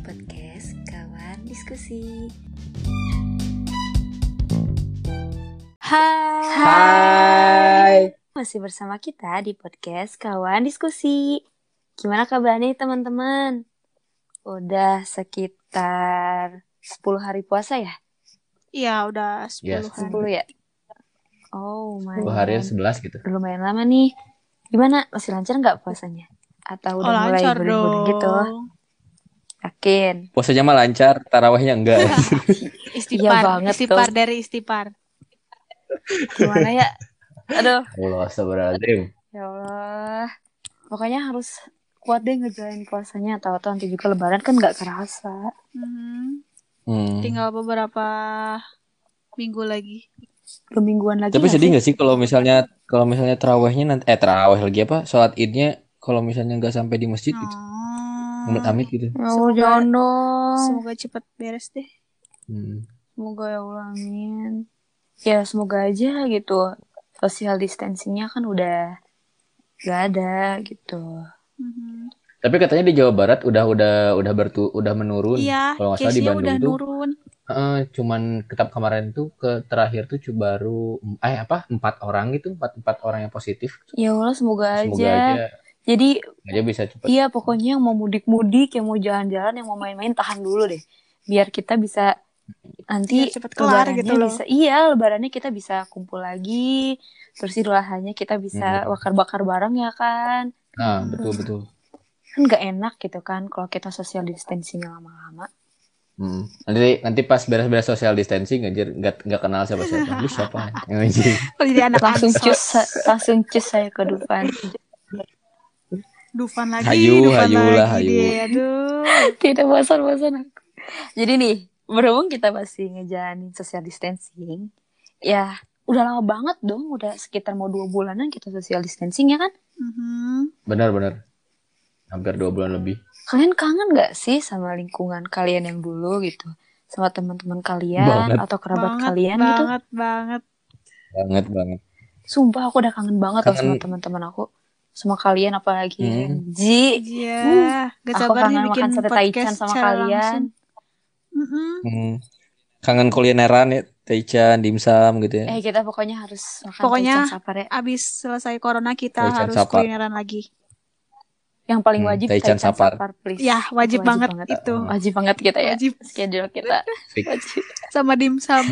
podcast Kawan Diskusi. Hai. Hai. Masih bersama kita di podcast Kawan Diskusi. Gimana kabarnya teman-teman? Udah sekitar 10 hari puasa ya? Iya, udah 10 Yes. hari. 10 ya? Oh my. Dua hari 11 gitu. Udah lumayan lama nih. Gimana? Masih lancar nggak puasanya? Atau Oh, udah mulai lancar gurih-gurih dong. gitu? Yakin? Puasanya mah lancar, tarawehnya enggak. Istighfar, Iya banget istighfar tuh. dari istighfar. Gimana ya? Aduh. Allah astagfirullahaladzim. Ya Allah. Pokoknya harus kuat deh ngejalanin puasanya. Tahu-tahu nanti juga lebaran kan nggak kerasa. Mhm. Hmm. Tinggal beberapa minggu lagi. Dua mingguan lagi Tapi sedih nggak sih kalau misalnya kalau misalnya tarawehnya nanti eh taraweh lagi apa? Sholat idnya kalau misalnya nggak sampai di masjid gitu. Amit-amit gitu. Ya Allah, Semoga- jangan dong. Semoga cepat beres deh. Hmm. Semoga ya Allah, amin. Ya semoga aja gitu. Social distancingnya kan udah gak ada gitu. Mhm. Tapi katanya di Jawa Barat udah udah udah bertu udah menurun. Iya, Kalau nggak salah di Bandung udah tuh nurun. eh, cuman ketap kemarin tuh ke terakhir tuh cuma baru eh apa empat orang gitu empat empat orang yang positif. Ya Allah semoga, Semoga aja. aja Jadi aja bisa cepat. Iya, pokoknya yang mau mudik-mudik, yang mau jalan-jalan, yang mau main-main, tahan dulu deh. Biar kita bisa nanti Biar cepet kelar gitu loh. bisa, iya, lebarannya kita bisa kumpul lagi. Terus idul adhanya kita bisa Mhm. bakar-bakar bareng ya kan. Nah, betul betul. Kan gak enak gitu kan kalau kita social distancing lama-lama. Hmm. Nanti nanti pas beres-beres social distancing anjir nggak nggak kenal siapa siapa. Lu siapa? Anjir. Kalau jadi anak Langsung cus, langsung cus saya ke Dufan. Dufan lagi, Hayu, Dufan hayu lagi lah, hayu. deh. Aduh. Tidak bosan-bosan aku. Jadi nih, berhubung kita masih ngejalanin social distancing, ya udah lama banget dong, udah sekitar mau dua bulanan kita social distancing ya kan? Mhm. Benar. Hampir dua bulan lebih. Kalian kangen gak sih sama lingkungan kalian yang dulu gitu? Sama teman-teman kalian Banget. atau kerabat Banget, kalian gitu? banget, banget. Banget banget. Sumpah aku udah kangen banget loh sama Kangen. teman-teman aku. Sama kalian apalagi Hmm. Ji. Iya, gak Aku sabar nih kangen bikin makan sate podcast taichan sama kalian. Mhm. Hmm. Kangen kulineran ya, taichan, dimsum gitu ya. Eh kita pokoknya harus makan Pokoknya taichan sapar ya. Abis selesai corona kita Taichan harus Sapar. kulineran lagi. Yang paling Hmm, wajib taichan taichan sapar. sapar, please. Ya, wajib, banget, itu. Wajib banget kita ya. Wajib. Schedule kita. Wajib. Sama dimsum.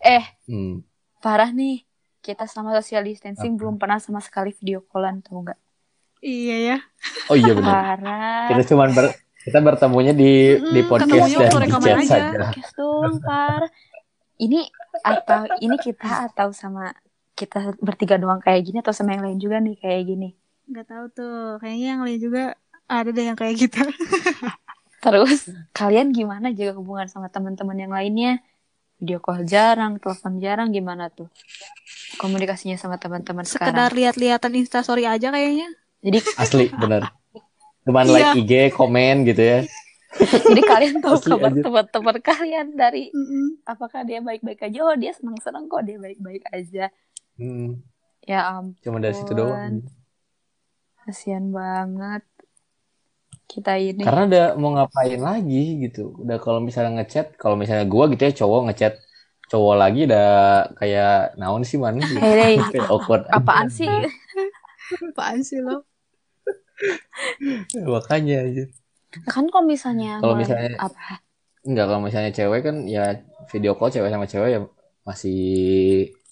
Eh, Hmm. parah nih. Kita selama social distancing Apa? belum pernah sama sekali video callan tau nggak? Iya ya. Oh iya benar. Parah. Kita cuman ber kita bertemunya di Mm-mm, di podcast dan di chat aja. saja. Podcast. Ini atau ini kita atau sama kita bertiga doang kayak gini atau sama yang lain juga nih kayak gini. Gak tahu tuh. Kayaknya yang lain juga ada deh yang kayak gitu. Terus kalian gimana jaga hubungan sama teman-teman yang lainnya? Video call jarang, telepon jarang gimana tuh? Komunikasinya sama teman-teman Sekedar sekarang. lihat-lihatan instastory aja kayaknya. Jadi Asli benar. Cuman Iya. like IG, komen gitu ya. jadi kalian tahu Asli kabar teman-teman kalian dari Mm-mm. apakah dia baik-baik aja? Oh, dia senang-senang kok dia baik-baik aja. Hmm. Ya ampun, Cuma dari situ doang. kasihan banget. Kita ini. Karena udah mau ngapain lagi gitu. Udah kalau misalnya ngechat, kalau misalnya gua gitu ya cowok ngechat cowok lagi udah kayak naon sih man gitu. Hey, Kayak awkward aja. apaan sih? Apaan sih lo? Makanya aja. Kan kalau misalnya Kalau misalnya- apa? Enggak kalau misalnya cewek kan ya video call cewek sama cewek ya masih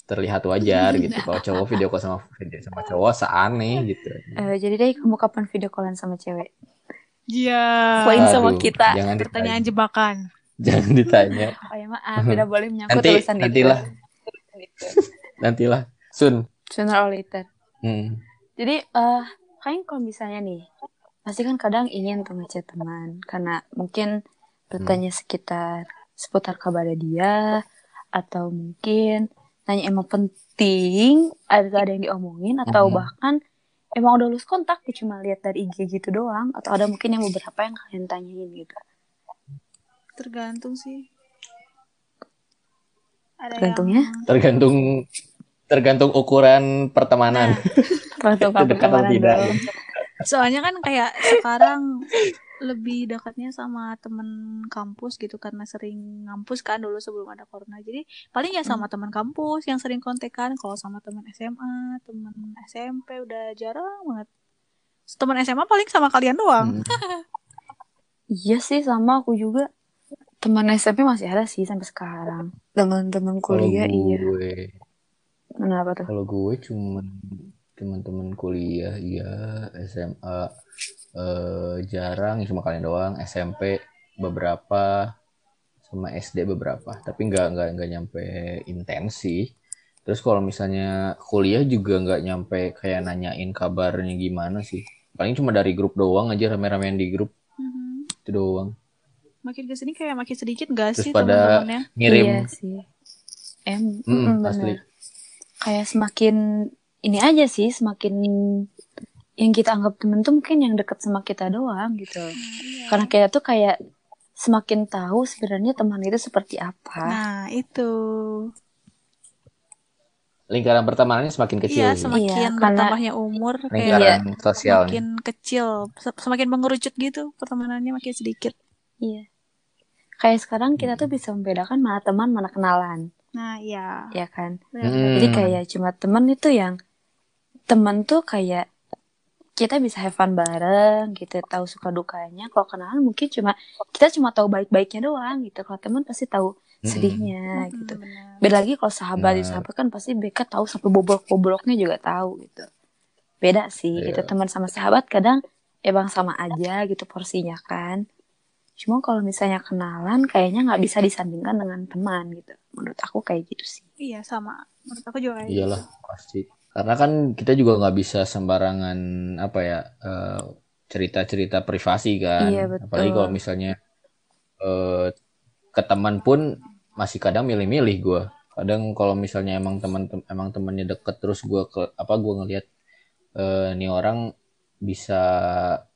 terlihat wajar gitu. Kalau cowok video call sama video sama cowok seaneh gitu. Eh, jadi deh kamu kapan video callan sama cewek? Iya. Poin sama kita. Jangan ditanya. Pertanyaan jebakan. Jangan ditanya. Oh ya maaf, tidak boleh menyangkut Nanti tulisan nantilah. itu. Nantilah. Sun. Sooner or later. Hmm. Jadi, eh kalian kalau misalnya nih, pasti kan kadang ingin tuh ngechat teman, karena mungkin bertanya sekitar seputar kabar dia, atau mungkin nanya emang penting, ada ada yang diomongin, atau Mhm. bahkan emang udah lulus kontak, ya cuma lihat dari IG gitu doang, atau ada mungkin yang beberapa yang kalian tanyain gitu. Tergantung sih. Ada Tergantungnya? yang Tergantung tergantung ukuran pertemanan. Tergantung Itu dekat atau pertemanan tidak. Soalnya kan kayak sekarang lebih dekatnya sama temen kampus gitu karena sering ngampus kan dulu sebelum ada corona jadi paling ya sama teman kampus yang sering kontekan kalau sama teman SMA teman SMP udah jarang banget teman SMA paling sama kalian doang Hmm. Iya sih sama aku juga. Teman SMP masih ada sih sampai sekarang. Teman-teman kuliah iya. gue, Kenapa tuh? kalau gue cuman teman-teman kuliah, iya, SMA eh, jarang, cuma kalian doang. SMP beberapa, sama SD beberapa, tapi nggak nggak nggak nyampe intensi. Terus kalau misalnya kuliah juga nggak nyampe kayak nanyain kabarnya gimana sih. Paling cuma dari grup doang aja rame-ramean di grup Mhm. itu doang. makin ke sini kayak makin sedikit gak Terus sih pada ngirim, Iya sih. Em, Mm, mm, asli. Kayak semakin ini aja sih, semakin yang kita anggap temen tuh mungkin yang deket sama kita doang gitu. Iya. Karena kita tuh kayak semakin tahu sebenarnya teman itu seperti apa. nah itu lingkaran pertemanannya semakin kecil iya semakin Iya, karena- bertambahnya umur kayak Lingkaran sosialnya. makin kecil se- semakin mengerucut gitu pertemanannya makin sedikit Iya. Kayak sekarang kita tuh bisa membedakan mana teman, mana kenalan, nah iya ya kan? Hmm. Jadi kayak cuma temen itu yang temen tuh kayak kita bisa have fun bareng gitu, tahu suka dukanya. Kalau kenalan mungkin cuma kita cuma tahu baik-baiknya doang gitu. Kalau temen pasti tahu sedihnya Mm-mm, gitu. Beda lagi kalau sahabat, Benar. sahabat kan pasti mereka tahu sampai bobrok-bobroknya juga tahu gitu. Beda sih Iya. gitu teman sama sahabat kadang emang sama aja gitu porsinya kan. Cuma kalau misalnya kenalan kayaknya nggak bisa disandingkan dengan teman gitu. Menurut aku kayak gitu sih. iya sama menurut aku juga kayak Iyalah pasti. Karena kan kita juga nggak bisa sembarangan apa ya eh, cerita-cerita privasi kan. Iya, betul. Apalagi kalau misalnya eh, ke teman pun masih kadang milih-milih gue. Kadang kalau misalnya emang teman emang temannya deket terus gue ke apa gue ngelihat eh, nih orang bisa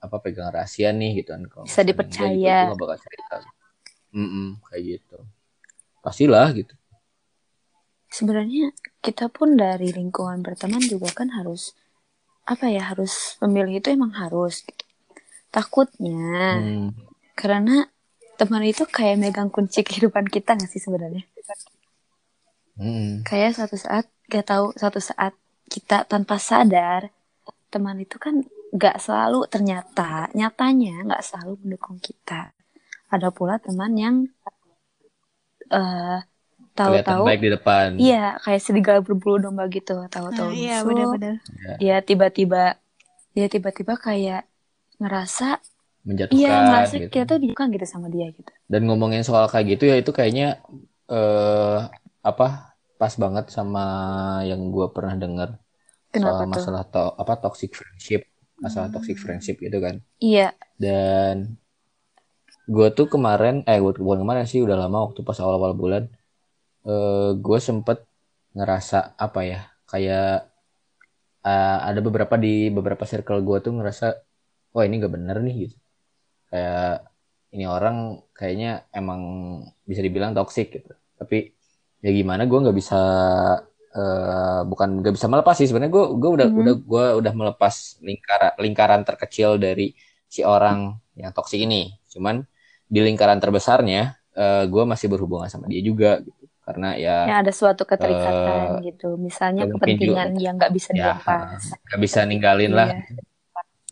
apa pegang rahasia nih gitu kan. Kalau Bisa misalnya dipercaya. gitu, gue nggak bakal cerita. Mm-mm, kayak gitu. Pastilah gitu. sebenarnya kita pun dari lingkungan berteman juga kan harus apa ya harus memilih itu emang harus gitu. takutnya Hmm. karena teman itu kayak megang kunci kehidupan kita nggak sih sebenarnya Mm-mm. kayak suatu saat gak tahu suatu saat kita tanpa sadar teman itu kan gak selalu ternyata nyatanya nggak selalu mendukung kita ada pula teman yang Kelihatan tahu-tahu baik di depan. Iya, kayak serigala berbulu domba gitu, tahu-tahu nah, iya benar-benar Dia tiba-tiba dia tiba-tiba kayak ngerasa menjatuhkan iya ngerasa gitu. kita tuh bukan gitu sama dia gitu. Dan ngomongin soal kayak gitu ya itu kayaknya eh apa pas banget sama yang gue pernah dengar soal tuh? masalah to apa toxic friendship, masalah toxic friendship gitu kan. Iya, Dan gue tuh kemarin eh gue bukan kemarin sih udah lama waktu pas awal-awal bulan eh gue sempet ngerasa apa ya kayak eh, ada beberapa di beberapa circle gue tuh ngerasa wah ini gak bener nih gitu. Kayak ini orang kayaknya emang bisa dibilang toxic gitu. Tapi ya gimana gue nggak bisa eh, bukan nggak bisa melepas sih. Sebenarnya gue gue udah Mhm. udah gue udah melepas lingkaran lingkaran terkecil dari si orang yang toksik ini. Cuman di lingkaran terbesarnya eh, gue masih berhubungan sama dia juga gitu karena ya ya ada suatu keterikatan gitu. Misalnya ya mungkin juga- kepentingan yang nggak bisa ya dilepas. nggak bisa ninggalin lah Iya.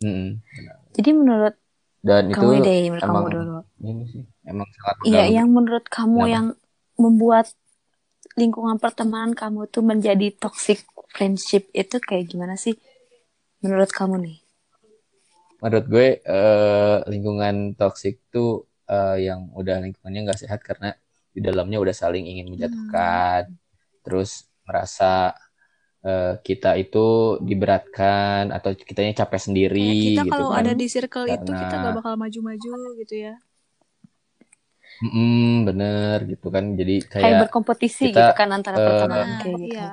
Mm-mm. Jadi menurut dan itu kamu deh, menurut emang kamu dulu. ini sih emang sangat Iya, yang menurut kamu Kenapa? yang membuat lingkungan pertemanan kamu tuh menjadi toxic friendship itu kayak gimana sih? Menurut kamu nih? menurut gue eh, lingkungan toksik tuh eh, yang udah lingkungannya nggak sehat karena di dalamnya udah saling ingin menjatuhkan. Terus merasa eh, kita itu diberatkan atau kitanya capek sendiri Kayak kita gitu kalau kan. ada di circle itu Karena- kita gak bakal maju-maju gitu ya. Mm-mm, bener gitu kan. Jadi Kayak, kayak berkompetisi kita, gitu kan antara eh, pertemanan nah kayak gitu. iya.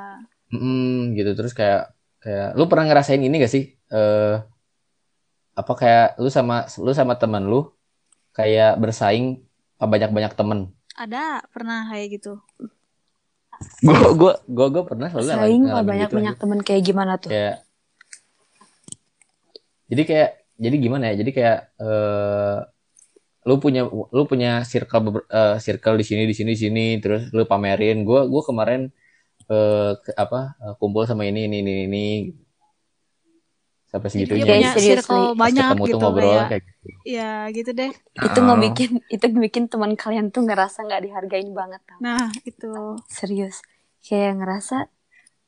Mm, gitu. Terus kayak kayak lu pernah ngerasain ini gak sih? Eh apa kayak lu sama lu sama teman lu kayak bersaing banyak-banyak temen ada pernah kayak gitu. Gue gue gue gue pernah selalu Saing banyak gitu banyak temen kayak gimana tuh? kayak jadi kayak jadi gimana ya? Jadi kayak eh lu punya lu punya circle eh, circle di sini di sini di sini terus lu pamerin. Gue gue kemarin eh ke- apa eh, kumpul sama ini ini ini ini sampai Jadi segitunya dia Kayak punya seriously, circle Pas banyak ketemu tuh gitu ngobrol kayak kayak gitu. ya gitu deh. Itu Ah. ngebikin itu bikin teman kalian tuh ngerasa nggak dihargain banget tau. nah itu. Serius. Kayak ngerasa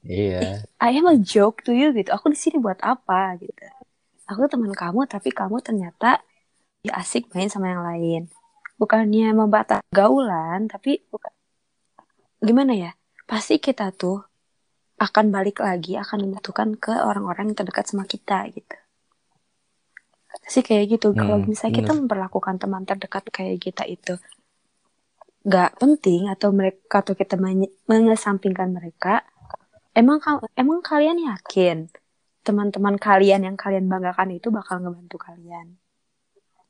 iya. I am a joke to you gitu. Aku di sini buat apa? gitu. Aku teman kamu tapi kamu ternyata ya asik main sama yang lain. Bukannya membatas gaulan tapi bukan. Gimana ya? Pasti kita tuh akan balik lagi akan membutuhkan ke orang-orang yang terdekat sama kita gitu. Sih kayak gitu. Kalau Hmm, misalnya kita memperlakukan teman terdekat kayak kita itu nggak penting atau mereka atau kita mengesampingkan mereka emang emang kalian yakin teman-teman kalian yang kalian banggakan itu bakal ngebantu kalian?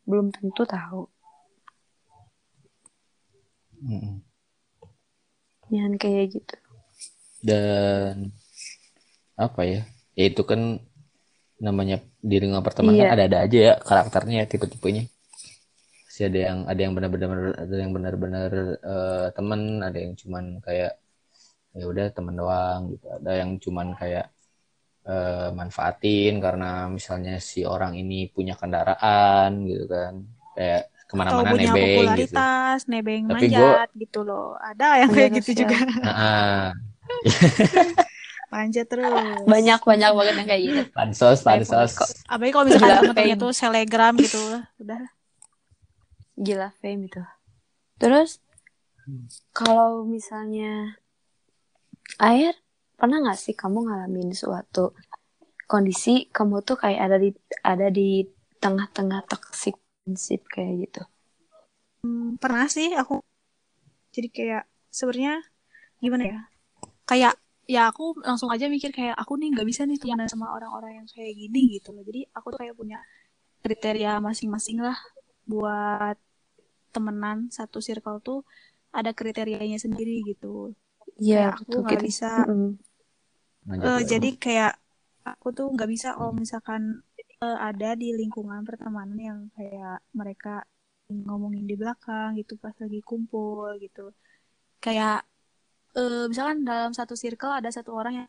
Belum tentu tahu. Mm-mm. yang kayak gitu dan apa ya? Ya itu kan namanya di lingkungan pertemanan Iya. ada-ada aja ya karakternya tipe-tipenya. Pasti ada yang ada yang benar-benar ada yang benar-benar eh, teman ada yang cuman kayak ya udah teman doang gitu. Ada yang cuman kayak eh, manfaatin karena misalnya si orang ini punya kendaraan gitu kan. Kayak atau ke mana-mana punya nebeng gitu. popularitas nebeng Tapi manjat gitu loh. Ada yang kayak Iya, gitu sosial. juga. Nah, manjat terus. Banyak banyak banget yang kayak gitu. Pansos pansos. Apalagi kalau temen-temennya fame. tuh selegram gitu. Udah. Gila fame itu terus kalau misalnya air pernah nggak sih kamu ngalamin suatu kondisi kamu tuh kayak ada di ada di tengah-tengah toxic friendship kayak gitu? Hmm, pernah sih aku. Jadi kayak sebenarnya gimana ya kayak ya aku langsung aja mikir kayak aku nih nggak bisa nih temenan sama orang-orang yang kayak gini gitu loh. Jadi aku tuh kayak punya kriteria masing-masing lah buat temenan. Satu circle tuh ada kriterianya sendiri gitu. Iya Kayak aku nggak bisa Eh, lanjut. jadi kayak aku tuh nggak bisa kalau misalkan eh, ada di lingkungan pertemanan yang kayak mereka ngomongin di belakang gitu pas lagi kumpul gitu. Kayak eh, misalkan dalam satu circle ada satu orang yang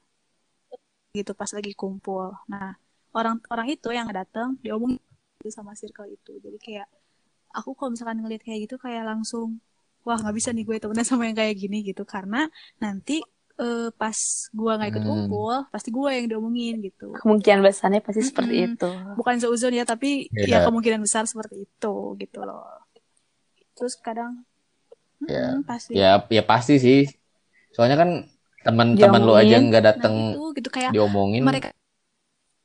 gitu pas lagi kumpul. Nah, orang-orang itu yang datang diomongin gitu sama circle itu. Jadi kayak aku kalau misalkan ngeliat kayak gitu kayak langsung wah nggak bisa nih gue temenan sama yang kayak gini gitu karena nanti eh, pas gua nggak ikut Hmm. kumpul pasti gua yang diomongin gitu kemungkinan besarnya pasti seperti Mm-mm. itu bukan seuzon ya tapi Iya. ya kemungkinan besar seperti itu gitu loh terus kadang Ya. mm-mm, pasti ya ya pasti sih soalnya kan teman-teman lu aja nggak nah datang itu gitu kayak diomongin mereka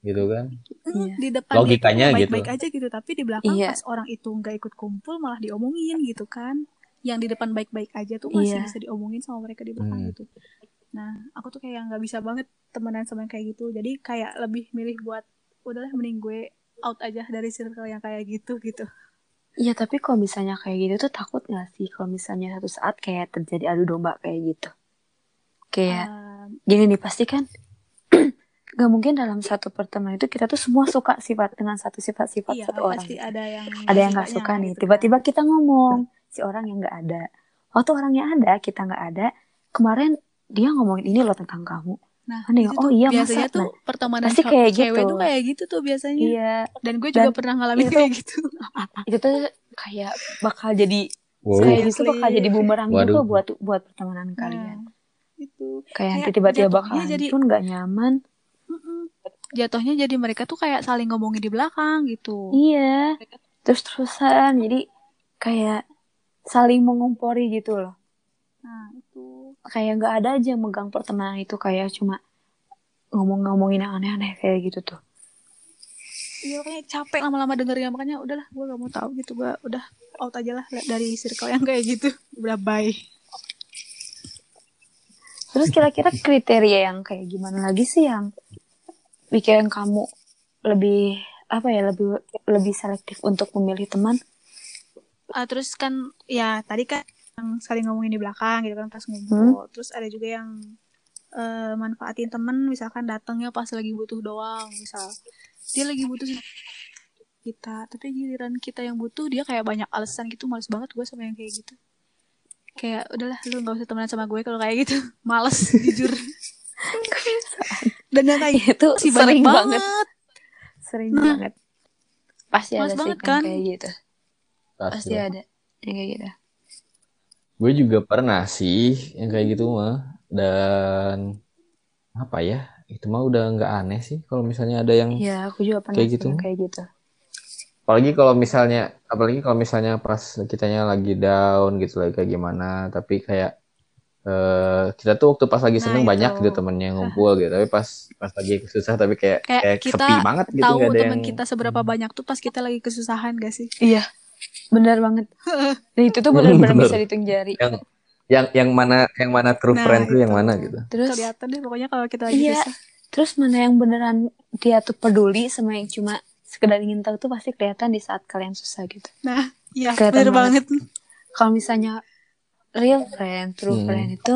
gitu kan Iya. di depan Logikanya gitu. baik-baik aja gitu tapi di belakang Iya. pas orang itu nggak ikut kumpul malah diomongin gitu kan yang di depan baik-baik aja tuh masih Iya. bisa diomongin sama mereka di belakang Hmm. gitu nah aku tuh kayak nggak bisa banget temenan sama yang kayak gitu jadi kayak lebih milih buat udahlah mending gue out aja dari circle yang kayak gitu gitu Iya tapi kalau misalnya kayak gitu tuh takut gak sih kalau misalnya satu saat kayak terjadi adu domba kayak gitu kayak Um, gini nih pasti kan gak mungkin dalam satu pertemuan itu kita tuh semua suka sifat dengan satu sifat-sifat iya satu orang. pasti ada yang ada yang nggak suka nih gitu tiba-tiba kan. kita ngomong si orang yang nggak ada. Waktu orangnya ada kita nggak ada kemarin dia ngomongin ini loh tentang kamu. Nah Aneh, oh iya, biasanya masa? tuh Nah, pertemanan pasti kayak cewek gitu. tuh kayak gitu tuh biasanya. Iya. Dan gue juga Dan pernah ngalamin itu- kayak gitu. itu tuh kayak bakal jadi wow. kayak gitu bakal jadi bumerang Waduh. juga buat buat pertemanan kalian. Nah, itu kayak nanti kayak tiba-tiba bakal jatuhnya jadi- hancur nggak nyaman. Mm-mm. jatuhnya jadi mereka tuh kayak saling ngomongin di belakang gitu. Iya. Terus terusan jadi kayak saling mengompori gitu loh. Nah itu. Kayak nggak ada aja yang megang pertemanan itu kayak cuma ngomong-ngomongin yang aneh-aneh kayak gitu tuh. Iya makanya capek lama-lama dengernya. Makanya udahlah gue gak mau tahu gitu gue udah out aja lah dari circle yang kayak gitu. Udah bye terus kira-kira kriteria yang kayak gimana lagi sih yang bikin kamu lebih apa ya lebih lebih selektif untuk memilih teman? Ah, terus kan ya tadi kan yang saling ngomongin di belakang gitu kan pas ngumpul terus ada juga yang eh, manfaatin temen misalkan datangnya pas lagi butuh doang misal. Dia lagi butuh kita tapi giliran kita yang butuh dia kayak banyak alasan gitu males banget gue sama yang kayak gitu kayak udahlah lu nggak usah temenan sama gue kalau kayak gitu. Males jujur. Dan yang kayak itu sih banyak sering banget, banget. Sering Nah. banget. Pasti Males ada sih banget yang kan? kayak gitu. Pasti Pasti. ada yang kayak gitu. Gue juga pernah sih yang kayak gitu mah. Dan apa ya? Itu mah udah nggak aneh sih kalau misalnya ada yang ya aku juga pernah Kayak sih gitu? yang kayak gitu apalagi kalau misalnya apalagi kalau misalnya pas kitanya lagi down gitu lagi kayak gimana. Tapi kayak eh kita tuh waktu pas lagi Nah, seneng itu. banyak gitu temennya yang ngumpul gitu. Tapi pas pas lagi susah tapi kayak Kayak kayak kita sepi banget gitu tahu ada teman yang kita seberapa banyak tuh pas kita lagi kesusahan gak sih? Iya benar banget. Dan itu tuh benar-benar bisa dihitung jari. Yang yang yang mana yang mana true Nah, friend tuh yang itu. mana gitu. Terus kelihatan deh pokoknya kalau kita lagi Iya. susah terus mana yang beneran dia tuh peduli sama yang cuma sekedar ingin tahu tuh pasti kelihatan di saat kalian susah gitu nah iya Kelihatan bener banget kalau misalnya real friend, true Hmm. friend itu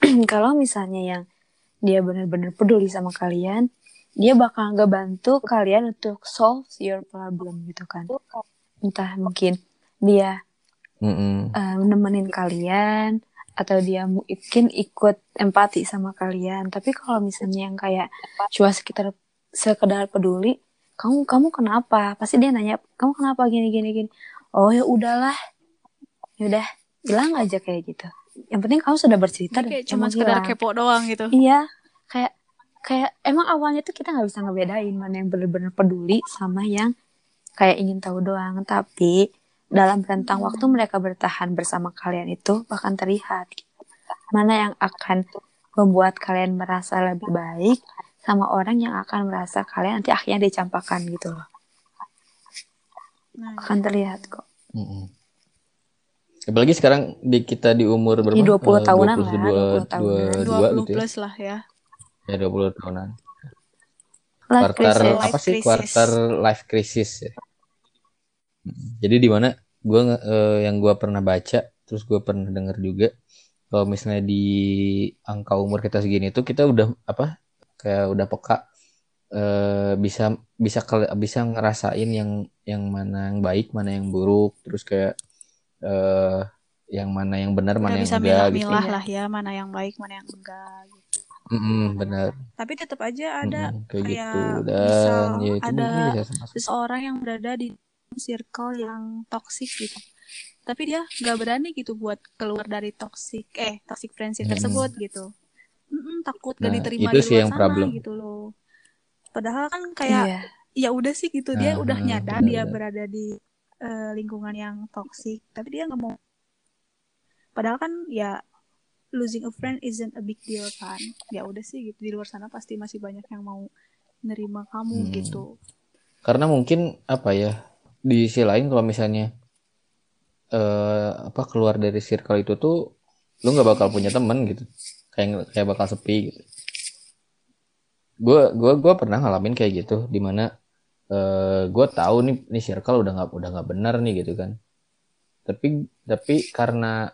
kalau misalnya yang dia benar-benar peduli sama kalian, dia bakal ngebantu kalian untuk solve your problem gitu kan. Entah mungkin dia Mm-mm. eh, nemenin kalian atau dia mungkin ikut empati sama kalian. Tapi kalau misalnya yang kayak cuma sekitar sekedar peduli, kamu kamu kenapa? Pasti dia nanya, kamu kenapa gini gini gini. Oh ya udahlah, ya udah hilang aja kayak gitu. Yang penting kamu sudah bercerita dan cuma sekedar hilang. kepo doang gitu Iya, kayak kayak emang awalnya tuh kita nggak bisa ngebedain mana yang bener-bener peduli sama yang kayak ingin tahu doang. Tapi dalam rentang waktu mereka bertahan bersama kalian itu bahkan terlihat mana yang akan membuat kalian merasa lebih baik sama orang yang akan merasa kalian nanti akhirnya dicampakkan gitu loh. nah Akan terlihat kok. Mm-mm. Apalagi sekarang di kita di umur berapa? Di 20 Eh, tahunan lah, 22, 20 tahunan. 22 20 gitu ya. plus lah ya Ya 20 tahunan. Life Quarter crisis. Apa sih? crisis. Quarter life crisis ya. Mm. Jadi di mana gua eh, yang gua pernah baca, terus gua pernah dengar juga kalau misalnya di angka umur kita segini tuh kita udah apa? Kayak udah peka eh, bisa bisa bisa ngerasain yang yang mana yang baik, mana yang buruk, terus kayak eh yang mana yang benar, udah mana yang bisa enggak gitu. milah-milah Iya. lah ya mana yang baik mana yang enggak gitu. Mm-mm, benar. tapi tetap aja ada Mm-mm, kayak kayak gitu dan misal ya itu ada mungkin bisa sama seseorang yang berada di circle yang toxic gitu tapi dia nggak berani gitu buat keluar dari toxic eh toxic friendship Mm-mm. tersebut gitu Mm-mm, takut gak Nah, diterima itu di sih luar yang sana problem. gitu loh padahal kan kayak Iya. ya udah sih gitu dia Nah, udah nyadar dia benar-benar. berada di eh, lingkungan yang toxic tapi dia nggak mau padahal kan ya losing a friend isn't a big deal kan ya udah sih gitu di luar sana pasti masih banyak yang mau nerima kamu Hmm. gitu Karena mungkin apa ya di sisi lain kalau misalnya eh apa keluar dari circle itu tuh lu nggak bakal punya temen gitu kayak kayak bakal sepi gitu. Gue gua gua pernah ngalamin kayak gitu di mana eh gue tahu nih nih circle udah nggak udah nggak benar nih gitu kan. Tapi tapi karena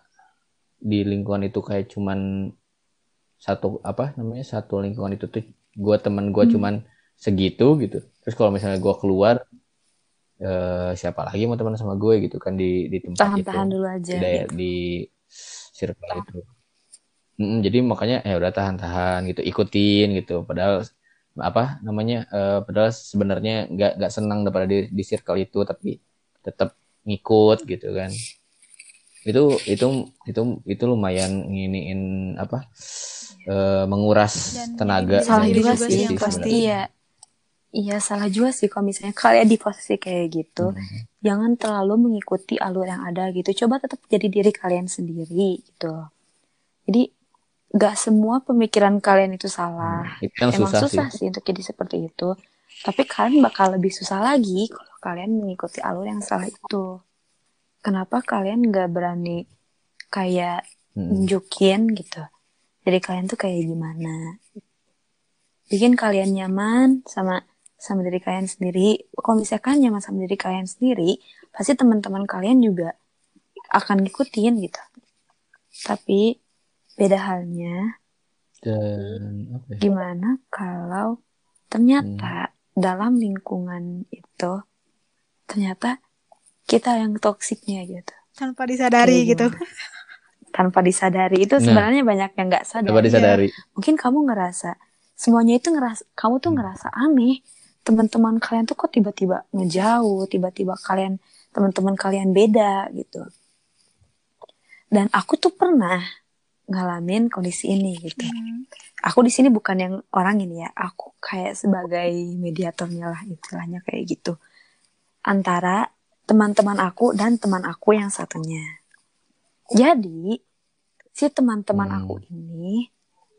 di lingkungan itu kayak cuman satu apa namanya satu lingkungan itu tuh gue teman gue Hmm. cuman segitu gitu. Terus kalau misalnya gue keluar eh siapa lagi mau teman sama gue gitu kan di di tempat itu. Tahan-tahan dulu aja. di, daer- di circle itu Mm, jadi makanya ya udah tahan-tahan gitu ikutin gitu. Padahal apa namanya eh, padahal sebenarnya nggak nggak senang daripada di, di circle itu tapi tetap ngikut gitu kan. Itu itu itu itu lumayan nginiin apa eh, menguras Dan tenaga salah juga sih yang pasti. iya iya salah juga sih kalau misalnya kalian di posisi kayak gitu Hmm. jangan terlalu mengikuti alur yang ada gitu. Coba tetap jadi diri kalian sendiri gitu. Jadi gak semua pemikiran kalian itu salah. Itu yang emang susah, susah, sih. sih. untuk jadi seperti itu. Tapi kalian bakal lebih susah lagi kalau kalian mengikuti alur yang salah itu. Kenapa kalian gak berani kayak Hmm. nunjukin gitu? Jadi kalian tuh kayak gimana? Bikin kalian nyaman sama sama diri kalian sendiri. Kalau misalkan nyaman sama diri kalian sendiri pasti teman-teman kalian juga akan ngikutin gitu. Tapi beda halnya. Dan apa ya? gimana kalau ternyata dalam lingkungan itu ternyata kita yang toksiknya gitu. Tanpa disadari Kayak gitu. tanpa disadari. Itu Nah. sebenarnya banyak yang nggak sadar. Coba disadari. mungkin kamu ngerasa semuanya itu ngerasa kamu tuh Hmm. ngerasa aneh. Teman-teman kalian tuh kok tiba-tiba ngejauh tiba-tiba kalian teman-teman kalian beda gitu. Dan aku tuh pernah ngalamin kondisi ini gitu. Hmm. aku di sini bukan yang orang ini ya aku kayak sebagai mediatornya lah istilahnya kayak gitu. Antara teman-teman aku dan teman aku yang satunya. Jadi si teman-teman Hmm. aku ini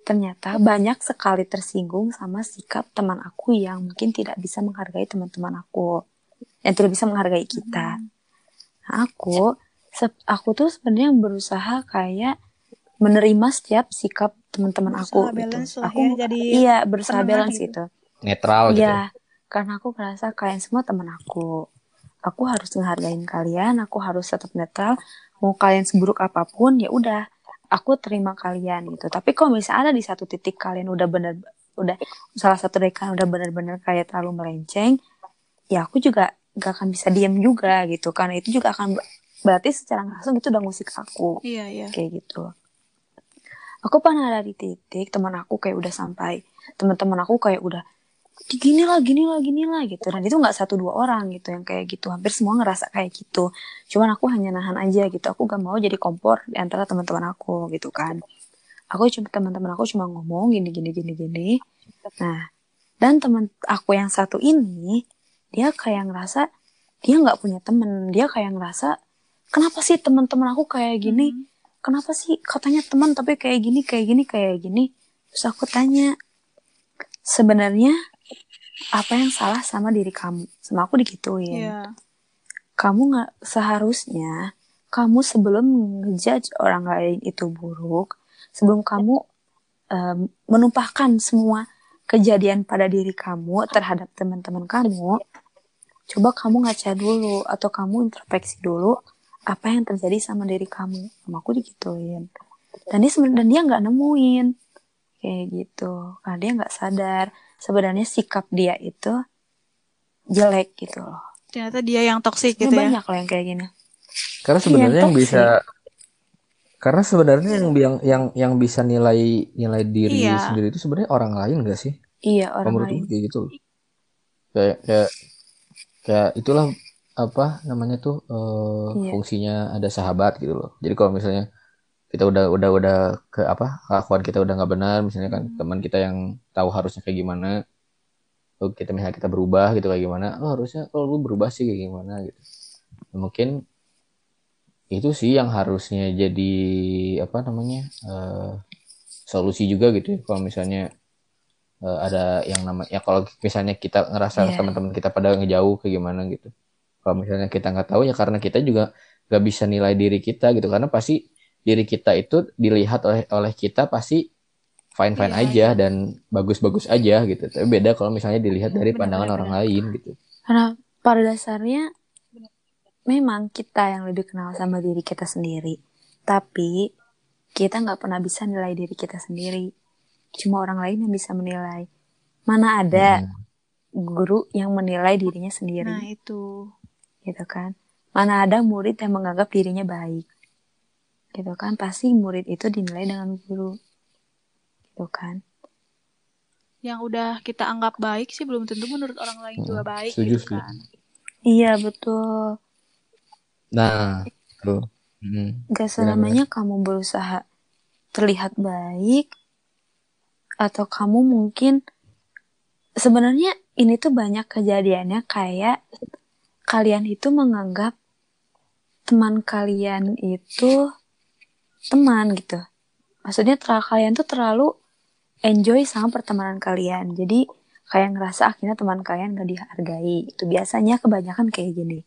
ternyata banyak sekali tersinggung sama sikap teman aku yang mungkin tidak bisa menghargai teman-teman aku yang tidak bisa menghargai kita. Nah, aku aku tuh sebenarnya berusaha kayak menerima setiap sikap teman-teman aku gitu. lah Aku ya, jadi iya berusaha balance gitu. gitu. Netral gitu. Iya, karena aku ngerasa kalian semua teman aku. Aku harus ngehargain kalian, aku harus tetap netral. Mau kalian seburuk apa pun, ya udah, aku terima kalian gitu. Tapi kalau misalnya ada di satu titik kalian udah bener, udah salah satu dari kalian udah bener-bener kayak terlalu melenceng, ya aku juga gak akan bisa diam juga gitu. Karena itu juga akan ber- berarti secara langsung itu udah musik aku iya iya kayak gitu. Aku pernah ada di titik teman aku kayak udah sampai teman-teman aku kayak udah gini lah gini lah gini lah gitu. Dan itu nggak satu dua orang gitu yang kayak gitu. Hampir semua ngerasa kayak gitu. Cuman aku hanya nahan aja gitu. Aku gak mau jadi kompor di antara teman-teman aku gitu kan. Aku cuma teman-teman aku cuma ngomong gini gini gini gini. Nah dan teman aku yang satu ini dia kayak ngerasa dia nggak punya temen dia kayak ngerasa kenapa sih teman-teman aku kayak gini? Hmm. Kenapa sih katanya teman tapi kayak gini kayak gini kayak gini? Terus aku tanya sebenarnya apa yang salah sama diri kamu? Sama aku digituin. Iya. Kamu nggak seharusnya kamu sebelum ngejudge orang lain itu buruk sebelum kamu em, menumpahkan semua kejadian pada diri kamu terhadap teman-teman kamu coba kamu ngaca dulu atau kamu introspeksi dulu apa yang terjadi sama diri kamu? Sama aku digituin. Dan dia sebenarnya dan dia nggak nemuin. Kayak gitu. Karena dia nggak sadar. Sebenarnya sikap dia itu jelek gitu loh. Ternyata dia yang toksik gitu ya. banyak loh yang kayak gini. Karena sebenarnya yang toxic. bisa karena sebenarnya yang yang yang yang bisa nilai nilai diri Iya. sendiri itu sebenarnya orang lain gak sih? iya orang menurut lain. kayak gitu. Kayak kayak kayak itulah apa namanya tuh eh, Iya. fungsinya ada sahabat gitu loh. Jadi kalau misalnya kita udah udah udah ke apa kelakuan kita udah nggak benar misalnya kan Hmm. teman kita yang tahu harusnya kayak gimana oh kita misalnya kita berubah gitu kayak gimana oh harusnya kalau lu berubah sih kayak gimana gitu Nah, mungkin itu sih yang harusnya jadi apa namanya eh, solusi juga gitu ya kalau misalnya eh, ada yang nama ya kalau misalnya kita ngerasa Iya. teman-teman kita pada ngejauh kayak gimana gitu kalau misalnya kita nggak tahu ya karena kita juga nggak bisa nilai diri kita gitu. Karena pasti diri kita itu dilihat oleh oleh kita pasti fine fine Iya, aja dan bagus bagus aja gitu. Tapi beda kalau misalnya dilihat dari Benar, pandangan benar, orang lain gitu. Karena pada dasarnya memang kita yang lebih kenal sama diri kita sendiri. Tapi kita nggak pernah bisa nilai diri kita sendiri. Cuma orang lain yang bisa menilai. Mana ada Hmm. guru yang menilai dirinya sendiri. Nah itu gitu kan. Mana ada murid yang menganggap dirinya baik gitu kan. Pasti murid itu dinilai dengan guru gitu kan. Yang udah kita anggap baik sih belum tentu menurut orang lain juga Hmm, baik setuju, gitu setuju. kan. Iya betul. Nah tuh. Hmm. gak selamanya kamu berusaha terlihat baik atau kamu mungkin sebenarnya ini tuh banyak kejadiannya kayak kalian itu menganggap teman kalian itu teman gitu. Maksudnya terlalu kalian tuh terlalu enjoy sama pertemanan kalian. Jadi kayak ngerasa akhirnya teman kalian gak dihargai. Itu biasanya kebanyakan kayak gini.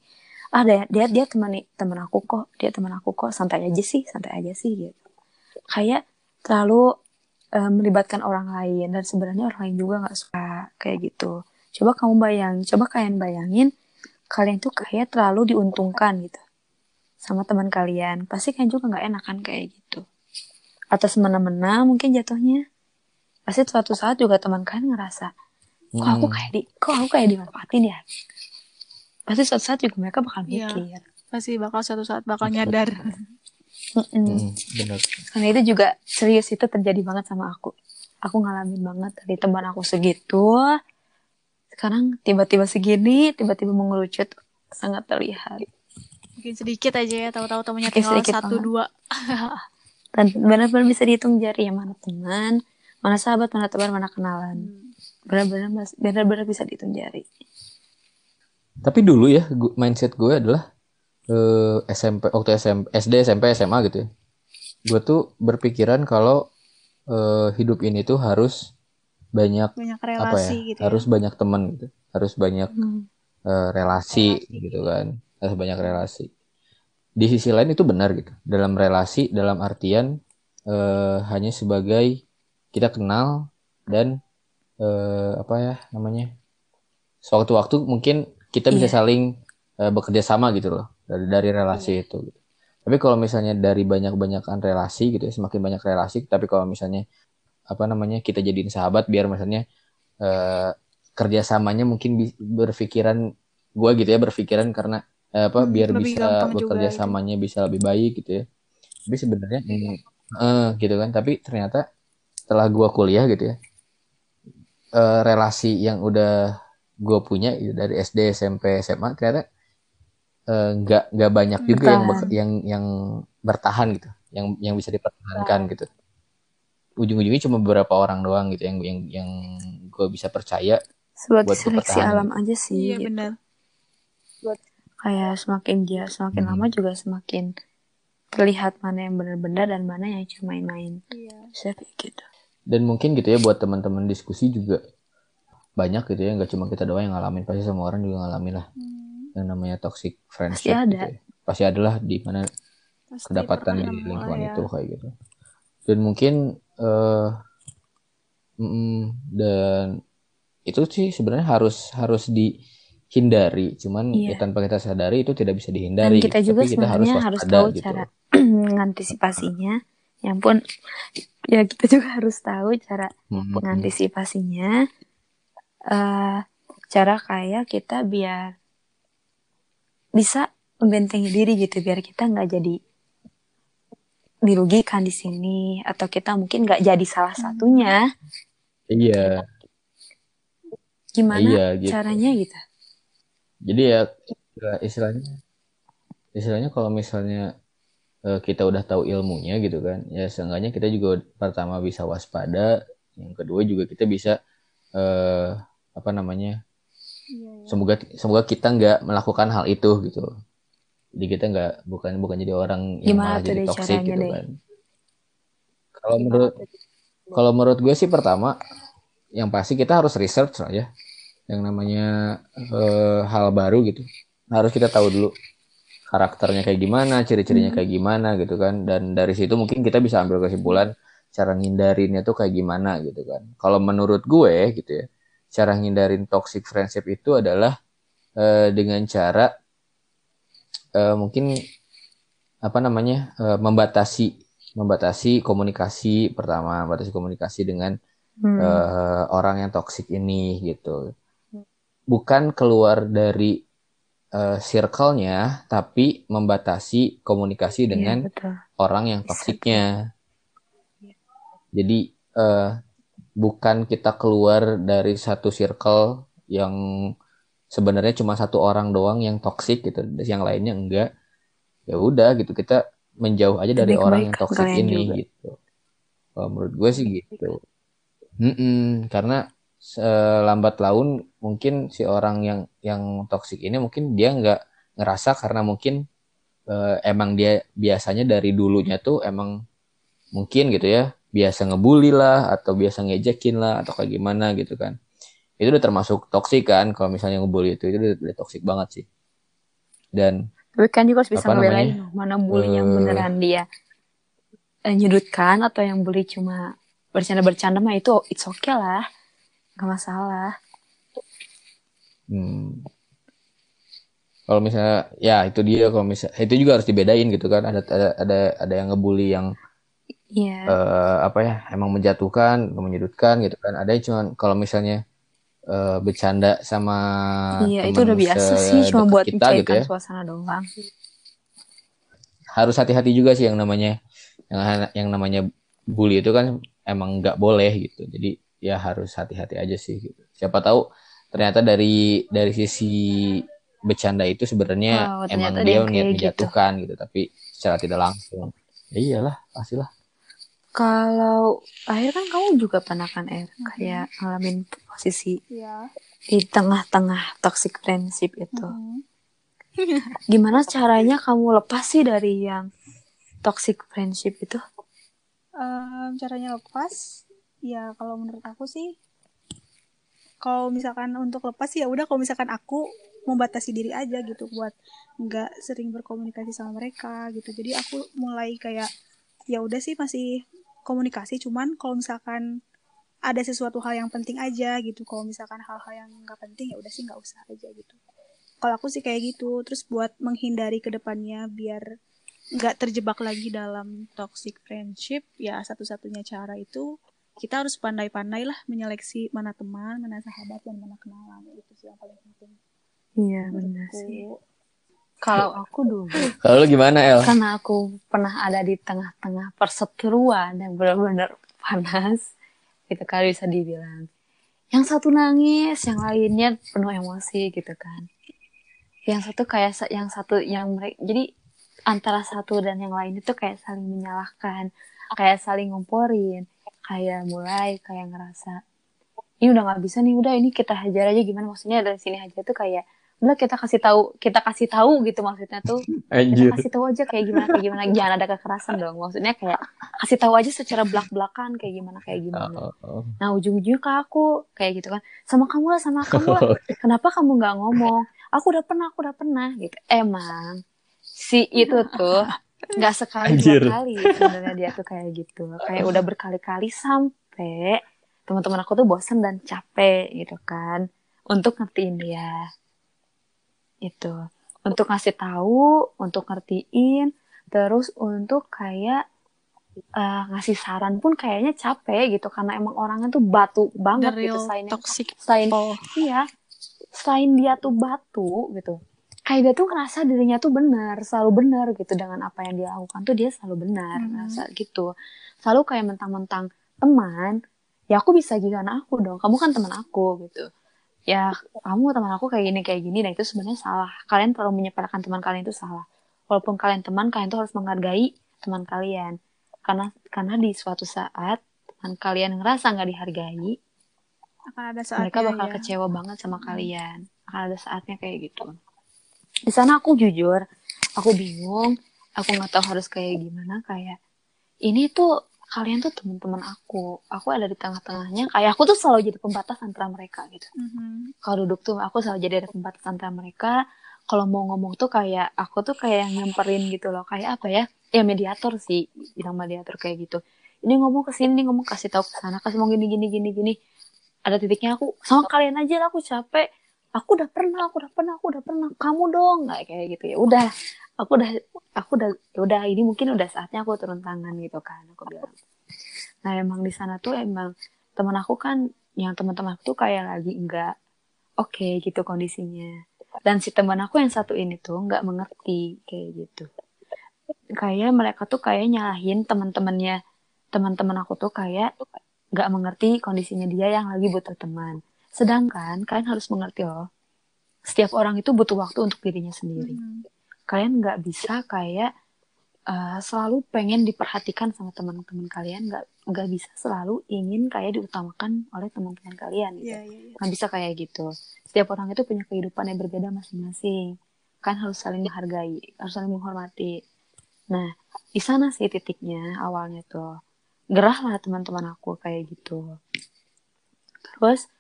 Ah dia dia, dia teman teman aku kok. Dia teman aku kok. Santai aja sih santai aja sih gitu. Kayak terlalu eh, melibatkan orang lain. Dan sebenarnya orang lain juga nggak suka kayak gitu. Coba kamu bayang coba kalian bayangin kalian tuh kayak terlalu diuntungkan gitu sama teman kalian pasti kalian juga nggak enakan kayak gitu atau semena-mena mungkin jatuhnya pasti suatu saat juga teman kalian ngerasa kok aku kayak di kok aku kayak dimanfaatin ya pasti suatu saat juga mereka bakal Iya. mikir Pasti bakal suatu saat bakal nyadar. Mm-mm. Hmm, bener. karena itu juga serius itu terjadi banget sama aku aku ngalamin banget dari teman aku segitu sekarang tiba-tiba segini tiba-tiba mengerucut sangat terlihat Mungkin sedikit aja ya, tahu-tahu temennya Oke, tinggal satu banget. dua. dan benar-benar bisa dihitung jari ya mana teman mana sahabat mana teman mana kenalan Hmm. benar-benar mas- benar-benar bisa dihitung jari Tapi dulu ya mindset gue adalah eh, SMP waktu SMP SD SMP SMA gitu ya. Gue tuh berpikiran kalau eh, hidup ini tuh harus banyak Banyak apa ya? relasi gitu harus ya. banyak teman gitu. Harus banyak Hmm. eh, relasi gitu kan. Harus banyak relasi. Di sisi lain itu benar gitu. Dalam relasi dalam artian eh, hanya sebagai kita kenal dan eh, apa ya namanya? Sewaktu-waktu mungkin kita bisa Iya. saling eh, bekerja sama gitu loh dari dari relasi itu. Gitu. Tapi kalau misalnya dari banyak-banyakan relasi gitu ya, semakin banyak relasi, tapi kalau misalnya apa namanya kita jadiin sahabat biar misalnya eh, kerjasamanya mungkin berpikiran gua gitu ya berpikiran karena eh, apa Hmm, biar lebih bisa bekerja gitu. samanya bisa lebih baik gitu ya. Tapi sebenarnya mm, eh, gitu kan. Tapi ternyata setelah gua kuliah gitu ya eh, relasi yang udah gue punya gitu, dari SD SMP SMA ternyata eh, nggak nggak banyak juga yang Bertahan. bek- yang yang bertahan gitu yang yang bisa dipertahankan gitu ujung-ujungnya cuma beberapa orang doang gitu yang yang yang gue bisa percaya Sebuah Buat seleksi alam aja sih. Iya gitu. benar. Kayak semakin dia semakin Hmm. lama juga semakin terlihat mana yang benar-benar dan mana yang cuma main-main. Iya. Saya gitu. dan mungkin gitu ya buat teman-teman diskusi juga banyak gitu ya nggak cuma kita doang yang ngalamin pasti semua orang juga ngalamin lah Hmm, yang namanya toxic friendship ada. gitu ya. pasti ada lah di mana pasti kedapatan di lingkungan ya. itu kayak gitu dan mungkin eh mm, dan itu sih sebenarnya harus harus dihindari. Cuman Iya. ya tanpa kita sadari itu tidak bisa Dan dihindari kita juga tapi kita harus harus tahu gitu. cara mengantisipasinya. Ya ampun, ya kita juga harus tahu cara Mm, mm, mengantisipasinya. eh cara kayak kita biar bisa membentengi diri gitu, biar kita nggak jadi dirugikan di sini atau kita mungkin nggak jadi salah satunya. iya Gimana iya gitu caranya gitu? jadi ya ya istilahnya istilahnya kalau misalnya eh, kita udah tahu ilmunya gitu kan ya seenggaknya kita juga pertama bisa waspada yang kedua juga kita bisa eh apa namanya Iya, iya. semoga semoga kita nggak melakukan hal itu gitu jadi kita nggak bukan bukan jadi orang yang Gimana malah jadi caranya gitu deh? kan. Kalau menurut kalau menurut gue sih pertama yang pasti kita harus research lah ya. Yang namanya eh, hal baru gitu. Harus kita tahu dulu karakternya kayak gimana ciri-cirinya Hmm. kayak gimana gitu kan. Dan dari situ mungkin kita bisa ambil kesimpulan cara ngindarinnya tuh kayak gimana gitu kan. Kalau menurut gue gitu ya cara ngindarin toxic friendship itu adalah eh, dengan cara eh, mungkin apa namanya eh, membatasi membatasi komunikasi pertama membatasi komunikasi dengan Hmm. eh, orang yang toksik ini gitu bukan keluar dari eh, circle-nya tapi membatasi komunikasi Iya, dengan betul. orang yang toksiknya jadi eh, bukan kita keluar dari satu circle yang sebenarnya cuma satu orang doang yang toksik gitu yang lainnya enggak. Ya udah gitu kita menjauh aja dari Demi orang yang toksik ini juga. gitu. Kalau menurut gue sih gitu. Mm-mm, karena eh, lambat laun mungkin si orang yang yang toksik ini mungkin dia nggak ngerasa karena mungkin eh, emang dia biasanya dari dulunya tuh emang mungkin gitu ya biasa ngebully lah atau biasa ngejekin lah atau kayak gimana gitu kan itu udah termasuk toksik kan kalau misalnya ngebully itu itu udah, udah toksik banget sih dan Tapi kan juga harus bisa ngebelain mana bully yang Eh. beneran dia eh, nyudutkan atau yang bully cuma bercanda-bercanda mah itu it's okay lah. Gak masalah. hmm, kalau misalnya ya itu dia kalau misalnya itu juga harus dibedain gitu kan ada ada ada, ada yang ngebully yang Iya. eh, apa ya emang menjatuhkan menyudutkan gitu kan ada yang cuman kalau misalnya eh, bercanda sama Iya, itu udah biasa sih, cuma buat kita gitu ya. suasana doang. Harus hati-hati juga sih yang namanya yang yang namanya bully itu kan emang nggak boleh gitu. Jadi ya harus hati-hati aja sih gitu. Siapa tahu ternyata dari dari sisi bercanda itu sebenarnya Oh, emang dia niat gitu. menjatuhkan gitu. tapi secara tidak langsung. Ya iyalah, pastilah. Kalau akhir kan kamu juga pernah kan Er Mhm. kayak ngalamin posisi Iya. di tengah-tengah toxic friendship itu. Mhm. Gimana caranya kamu lepas sih dari yang toxic friendship itu? Em, caranya lepas ya kalau menurut aku sih kalau misalkan untuk lepas ya udah kalau misalkan aku membatasi diri aja gitu buat nggak sering berkomunikasi sama mereka gitu jadi aku mulai kayak ya udah sih masih komunikasi cuman kalau misalkan ada sesuatu hal yang penting aja gitu. Kalau misalkan hal-hal yang nggak penting ya udah sih nggak usah aja gitu. Kalau aku sih kayak gitu. Terus buat menghindari ke depannya biar nggak terjebak lagi dalam toxic friendship ya satu-satunya cara itu kita harus pandai-pandai lah menyeleksi mana teman mana sahabat dan mana kenalan. Itu sih yang paling penting Iya benar sih. Kalau aku dulu, Kalau lu gimana El? karena aku pernah ada di tengah-tengah perseteruan yang benar-benar panas, gitu kan bisa dibilang. Yang satu nangis, yang lainnya penuh emosi gitu kan. Yang satu kayak yang satu yang mereka jadi antara satu dan yang lain itu kayak saling menyalahkan, kayak saling ngomporin, kayak mulai kayak ngerasa ini udah nggak bisa nih, udah ini kita hajar aja gimana maksudnya dari sini aja tuh kayak udah kita kasih tahu kita kasih tahu gitu maksudnya tuh. Kita kasih tahu aja kayak gimana kayak gimana. Jangan ada kekerasan dong maksudnya kayak kasih tahu aja secara belak belakan kayak gimana kayak gimana. Oh, oh. nah ujung-ujungnya ke aku kayak gitu kan. Sama kamu lah sama kamu lah. Kenapa kamu nggak ngomong? Aku udah pernah aku udah pernah gitu. Emang si itu tuh nggak sekali Anjir. dua kali sebenarnya dia tuh kayak gitu. Kayak udah berkali-kali sampai teman-teman aku tuh bosan dan capek gitu kan untuk ngertiin dia itu untuk ngasih tahu untuk ngertiin terus untuk kayak eh, ngasih saran pun kayaknya capek gitu. Karena emang orangnya tuh batu the banget gitu. real selain toxic selain oh iya. Selain dia tuh batu gitu. Kayak dia tuh ngerasa dirinya tuh benar selalu benar gitu. Dengan apa yang dia lakukan tuh dia selalu benar Mhm. ngerasa gitu. Selalu kayak mentang-mentang teman ya aku bisa gimana aku dong. Kamu kan teman aku gitu ya kamu teman aku kayak gini kayak gini dan itu sebenarnya salah. Kalian terlalu menyepelekan teman kalian itu salah. Walaupun kalian teman kalian tuh harus menghargai teman kalian. Karena karena di suatu saat teman kalian ngerasa nggak dihargai akan ada saatnya mereka bakal ya. kecewa banget sama kalian. Akan ada saatnya kayak gitu. Di sana aku jujur aku bingung. Aku nggak tahu harus kayak gimana kayak ini tuh kalian tuh teman-teman aku. Aku ada di tengah-tengahnya. Kayak aku tuh selalu jadi pembatas antara mereka gitu. Mhm. kalau duduk tuh aku selalu jadi ada pembatas antara mereka. Kalau mau ngomong tuh kayak aku tuh kayak yang nyamperin gitu loh. Kayak apa ya? Ya mediator sih. Bilang mediator kayak gitu. Ini ngomong ke sini ngomong kasih tahu ke sana. Kasih mau gini gini gini gini. Ada titiknya aku sama kalian aja lah aku capek aku udah pernah aku udah pernah aku udah pernah. Kamu dong. Nggak kayak gitu. Ya udah. Aku udah aku udah ya udah. Ini mungkin udah saatnya aku turun tangan gitu kan. Aku bilang. Nah emang di sana tuh emang teman aku kan yang teman-teman aku tuh kayak lagi enggak oke gitu kondisinya. Dan si teman aku yang satu ini tuh nggak mengerti kayak gitu. Kayak mereka tuh kayak nyalahin teman-temannya. Teman-teman aku tuh kayak nggak mengerti kondisinya dia yang lagi butuh teman sedangkan kalian harus mengerti loh setiap orang itu butuh waktu untuk dirinya sendiri. Mhm. kalian nggak bisa kayak eh, selalu pengen diperhatikan sama teman-teman kalian nggak nggak bisa selalu ingin kayak diutamakan oleh teman-teman kalian gitu. Iya, iya, iya. nggak bisa kayak gitu. Setiap orang itu punya kehidupan yang berbeda masing-masing. Kan harus saling menghargai harus saling menghormati. Nah di sana sih titiknya awalnya tuh. Gerah lah teman-teman aku kayak gitu. Terus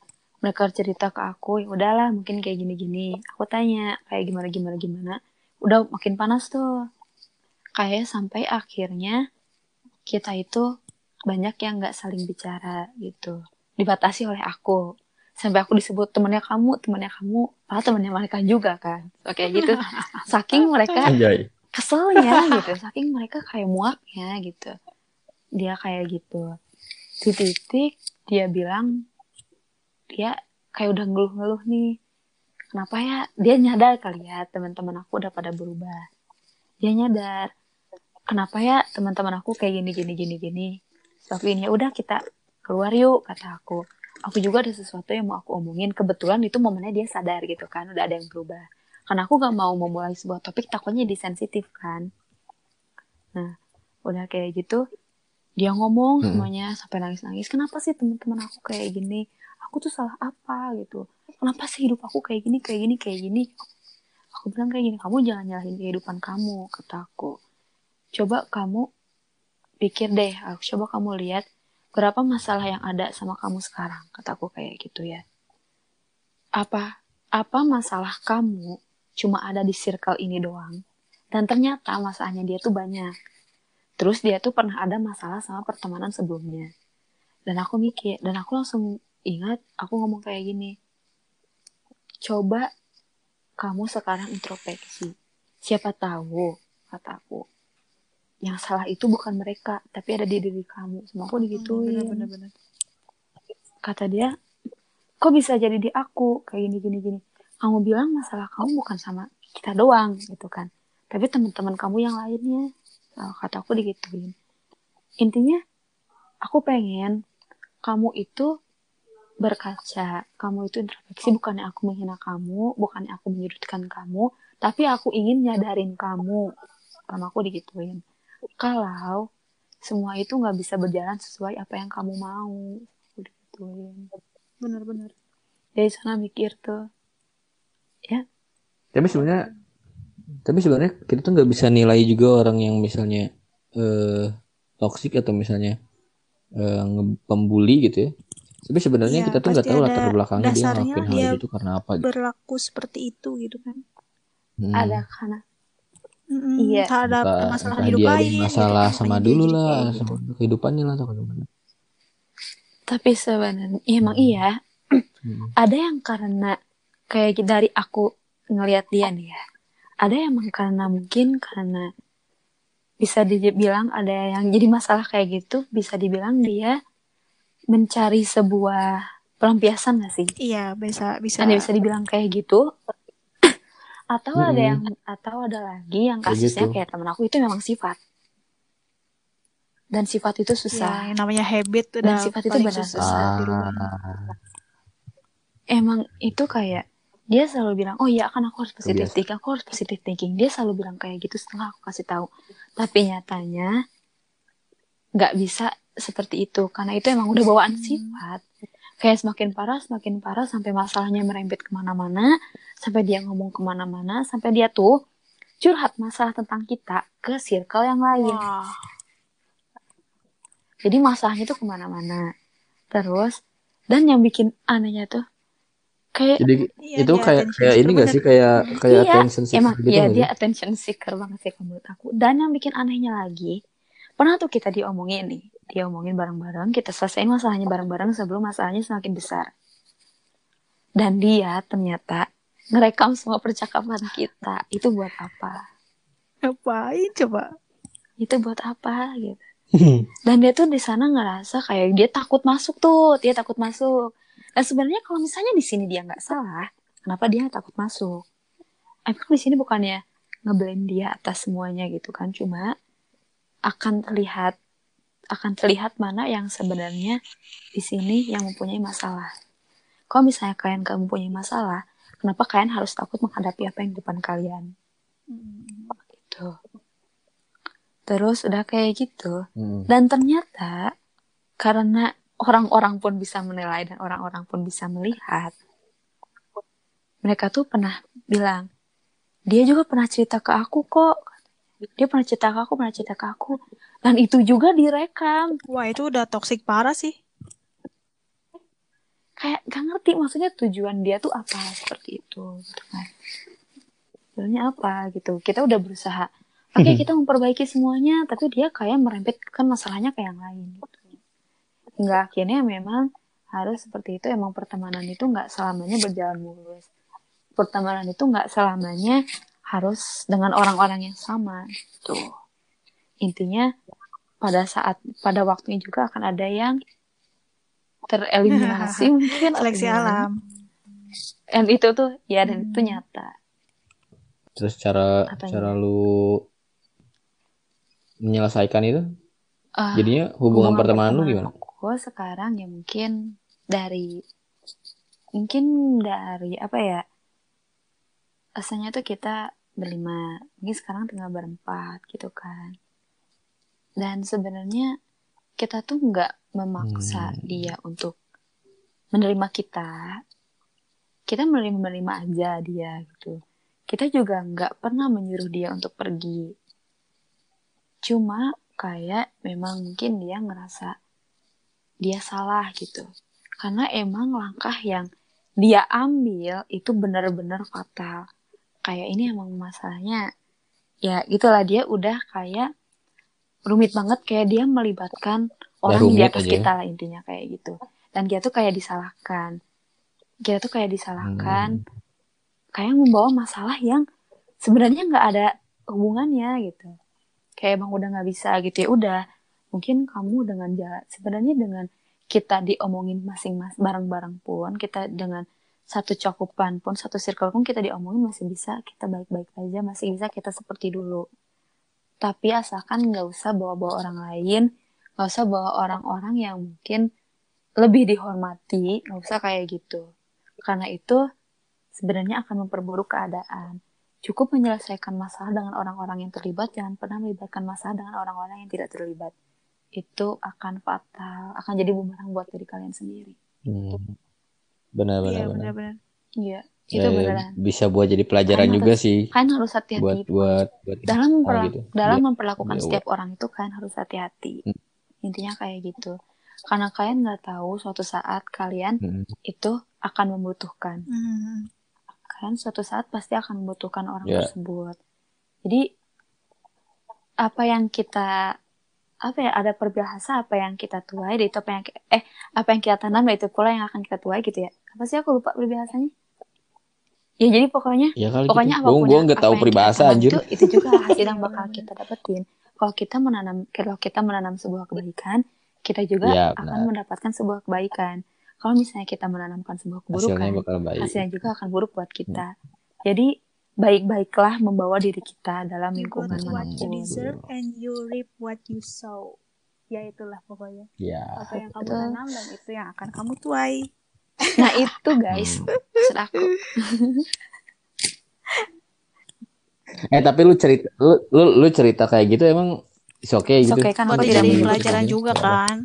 mereka cerita ke aku ya udahlah mungkin kayak gini-gini. Aku tanya kayak gimana gimana gimana? Udah makin panas tuh. Kayak sampai akhirnya kita itu banyak yang nggak saling bicara gitu. Dibatasi oleh aku. Sampai aku disebut temannya kamu temannya kamu padahal temannya mereka juga kan. Oke gitu. Saking mereka Anjay. keselnya gitu. Saking mereka kayak muaknya gitu. Dia kayak gitu. Di titik dia bilang dia kayak udah ngeluh-ngeluh nih kenapa ya? Dia nyadar kali ya teman-teman aku udah pada berubah. Dia nyadar kenapa ya teman-teman aku kayak gini gini gini gini? Tapi ini ya udah kita keluar yuk kata aku. Aku juga ada sesuatu yang mau aku omongin. Kebetulan itu momennya dia sadar gitu kan udah ada yang berubah. Karena aku gak mau memulai sebuah topik takutnya disensitif kan. Nah udah kayak gitu dia ngomong Hmm. semuanya sampai nangis-nangis kenapa sih teman-teman aku kayak gini aku tuh salah apa gitu. Kenapa sih hidup aku kayak gini kayak gini kayak gini? Aku bilang kayak gini kamu jangan nyalahin kehidupan kamu kata aku. Coba kamu pikir deh aku coba kamu lihat berapa masalah yang ada sama kamu sekarang kataku kayak gitu ya. Apa apa masalah kamu cuma ada di circle ini doang? Dan ternyata masalahnya dia tuh banyak. Terus dia tuh pernah ada masalah sama pertemanan sebelumnya. Dan aku mikir dan aku langsung ingat aku ngomong kayak gini coba kamu sekarang introspeksi. Siapa tahu kataku yang salah itu bukan mereka tapi ada di diri kamu. Sama aku digituin. Bener-bener kata dia kok bisa jadi di aku? Kayak gini gini gini. Kamu bilang masalah kamu bukan sama kita doang gitu kan. Tapi teman-teman kamu yang lainnya. Nah, kata aku digituin. Intinya aku pengen kamu itu berkaca kamu itu introspeksi bukannya aku menghina kamu bukannya aku menyudutkan kamu tapi aku ingin nyadarin kamu. Sama aku digituin. Kalau semua itu nggak bisa berjalan sesuai apa yang kamu mau aku digituin. Bener-bener dari sana mikir tuh ya. Tapi sebenarnya tapi sebenarnya kita tuh nggak bisa nilai juga orang yang misalnya eh toksik atau misalnya eh, pembuli gitu ya. Tapi sebenarnya Iya, kita tuh nggak tahu latar belakangnya dia ngelakuin hal dia itu karena apa gitu. berlaku seperti itu gitu kan Hmm. ada karena Mm-mm, Iya. ada Entah- masalah hidup dia ada lain masalah gitu, sama dulu lah gitu. sama kehidupannya lah atau gimana. tapi sebenarnya ya emang iya Hmm. ada yang karena kayak dari aku ngelihat dia nih ya ada yang emang karena mungkin karena bisa dibilang ada yang jadi masalah kayak gitu bisa dibilang dia mencari sebuah pelampiasan gak sih? Iya bisa bisa. Ada bisa dibilang kayak gitu. Atau ada Mm-mm. yang atau ada lagi yang Kayak kasusnya gitu. kayak temen aku itu memang sifat. Dan sifat itu ya, susah yang namanya habit tuh Dan sifat itu benar. susah dirubah Ah, emang itu kayak dia selalu bilang oh iya kan aku harus positive Kebiasaan. thinking aku harus positive thinking. Dia selalu bilang kayak gitu setelah aku kasih tahu. Tapi nyatanya nggak bisa seperti itu. Karena itu emang udah bawaan sifat. Kayak semakin parah semakin parah sampai masalahnya merembet ke mana-mana sampai dia ngomong ke mana-mana sampai dia tuh curhat masalah tentang kita ke circle yang lain. Wah. Jadi masalahnya tuh ke mana-mana. Terus dan yang bikin anehnya tuh kayak Jadi Iya, itu kayak kayak ini gak sih? kayak kayak Iya, attention seeker emang gitu iya dia sih? attention seeker banget sih menurut aku. Dan yang bikin anehnya lagi pernah tuh kita diomongin nih diomongin bareng-bareng kita selesaiin masalahnya bareng-bareng sebelum masalahnya semakin besar. Dan dia ternyata ngerekam semua percakapan kita. Itu buat apa? Ngapain coba? Itu buat apa gitu. Dan dia tuh di sana ngerasa kayak dia takut masuk tuh dia takut masuk. Dan sebenarnya kalau misalnya di sini dia nggak salah kenapa dia takut masuk? Emang di sini bukannya ngeblame dia atas semuanya gitu kan? Cuma akan terlihat akan terlihat mana yang sebenarnya di sini yang mempunyai masalah kalau misalnya kalian gak mempunyai masalah kenapa kalian harus takut menghadapi apa yang di depan kalian gitu terus udah kayak gitu Hmm. dan ternyata karena orang-orang pun bisa menilai dan orang-orang pun bisa melihat, mereka tuh pernah bilang, dia juga pernah cerita ke aku kok. Dia pernah cerita ke aku, pernah cerita ke aku. Dan itu juga direkam. wah itu udah toxic parah sih Kayak gak ngerti maksudnya tujuan dia tuh apa seperti itu. Gitu kan. Sebenarnya apa gitu. Kita udah berusaha. Oke kita memperbaiki semuanya, tapi dia kayak merembetkan masalahnya ke yang lain. Gitu. Hingga akhirnya memang harus seperti itu. Emang pertemanan itu nggak selamanya berjalan mulus. Pertemanan itu nggak selamanya harus dengan orang-orang yang sama. Gitu. Intinya pada saat pada waktunya juga akan ada yang tereliminasi mungkin seleksi alam dan itu tuh ya dan itu Hmm. nyata Terus cara Apanya? cara lu menyelesaikan itu? Ah, Jadinya hubungan, pertemanan lu gimana? aku sekarang ya mungkin dari mungkin dari apa ya asalnya tuh kita berlima. Mungkin sekarang tinggal berempat gitu kan. Dan sebenarnya kita tuh nggak memaksa Hmm. dia untuk menerima kita. Kita menerima menerima aja dia gitu. Kita juga nggak pernah menyuruh dia untuk pergi. Cuma kayak memang mungkin dia ngerasa dia salah gitu. Karena emang langkah yang dia ambil itu benar-benar fatal kayak ini emang masalahnya. Ya gitulah dia udah kayak rumit banget kayak dia melibatkan orang di atas aja ya. kita lah intinya kayak gitu. Dan dia tuh kayak disalahkan. Kita tuh kayak disalahkan. Hmm. kayak membawa masalah yang sebenarnya nggak ada hubungannya gitu. Kayak emang udah nggak bisa gitu. Ya udah mungkin kamu dengan jalan sebenarnya dengan kita diomongin masing-masing bareng-bareng pun kita dengan satu cakupan pun satu circle pun kita diomongin masih bisa kita baik-baik aja masih bisa kita seperti dulu. Tapi asalkan nggak usah bawa-bawa orang lain nggak usah bawa orang-orang yang mungkin lebih dihormati nggak usah kayak gitu. Karena itu sebenarnya akan memperburuk keadaan. Cukup menyelesaikan masalah dengan orang-orang yang terlibat jangan pernah melibatkan masalah dengan orang-orang yang tidak terlibat. Itu akan fatal akan jadi bumerang buat diri kalian sendiri. Hmm. Benar benar Iya benar. iya Ya, itu ya, beneran bisa buat jadi pelajaran Kalian juga harus- sih kalian harus buat hati-hati buat buat dalam Oh, memperla- gitu. dalam Iya. memperlakukan Iya, setiap orang itu kalian harus hati-hati Hmm. intinya kayak gitu karena kalian nggak tahu suatu saat kalian Hmm. itu akan membutuhkan Hmm. kalian suatu saat pasti akan membutuhkan orang Ya. tersebut jadi apa yang kita apa ya ada peribahasa apa yang kita tuai itu apa yang eh apa yang kita tanam itu pula yang akan kita tuai gitu ya apa sih aku lupa peribahasanya ya jadi pokoknya Ya kali pokoknya gitu. apa pun Gue nggak tahu peribahasa anjir. itu, itu juga hasil yang bakal kita dapetin kalau kita menanam kalau kita menanam sebuah kebaikan kita juga Ya, akan mendapatkan sebuah kebaikan kalau misalnya kita menanamkan sebuah Hasilnya keburukan bakal baik. hasilnya juga akan buruk buat kita. Jadi baik-baiklah membawa diri kita dalam You lingkungan what you deserve and you reap what you sow. Ya itulah pokoknya. Ya. Apa yang kamu tanam dan itu yang akan kamu tuai. Nah itu guys, Hmm. maksud aku. Eh tapi lu cerita lu lu, lu cerita kayak gitu emang is oke It's gitu. okay kan Buat aku Tidak tidak jadi pelajaran juga kan.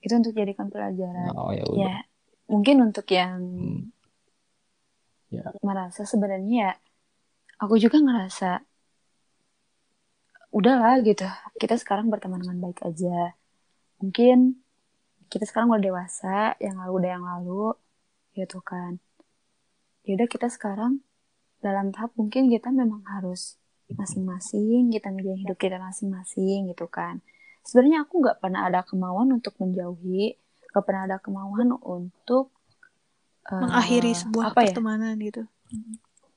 itu untuk jadikan pelajaran. Oh ya udah. Ya mungkin untuk yang Hmm. Ya. merasa sebenarnya ya aku juga ngerasa udahlah gitu. Kita sekarang berteman dengan baik aja. Mungkin kita sekarang udah dewasa yang lalu udah yang lalu gitu kan. Ya udah kita sekarang dalam tahap mungkin kita memang harus masing-masing kita ngejalanin hidup kita masing-masing gitu kan. Sebenarnya aku nggak pernah ada kemauan untuk menjauhi nggak pernah ada kemauan untuk Mengakhiri sebuah apa ya? pertemanan gitu.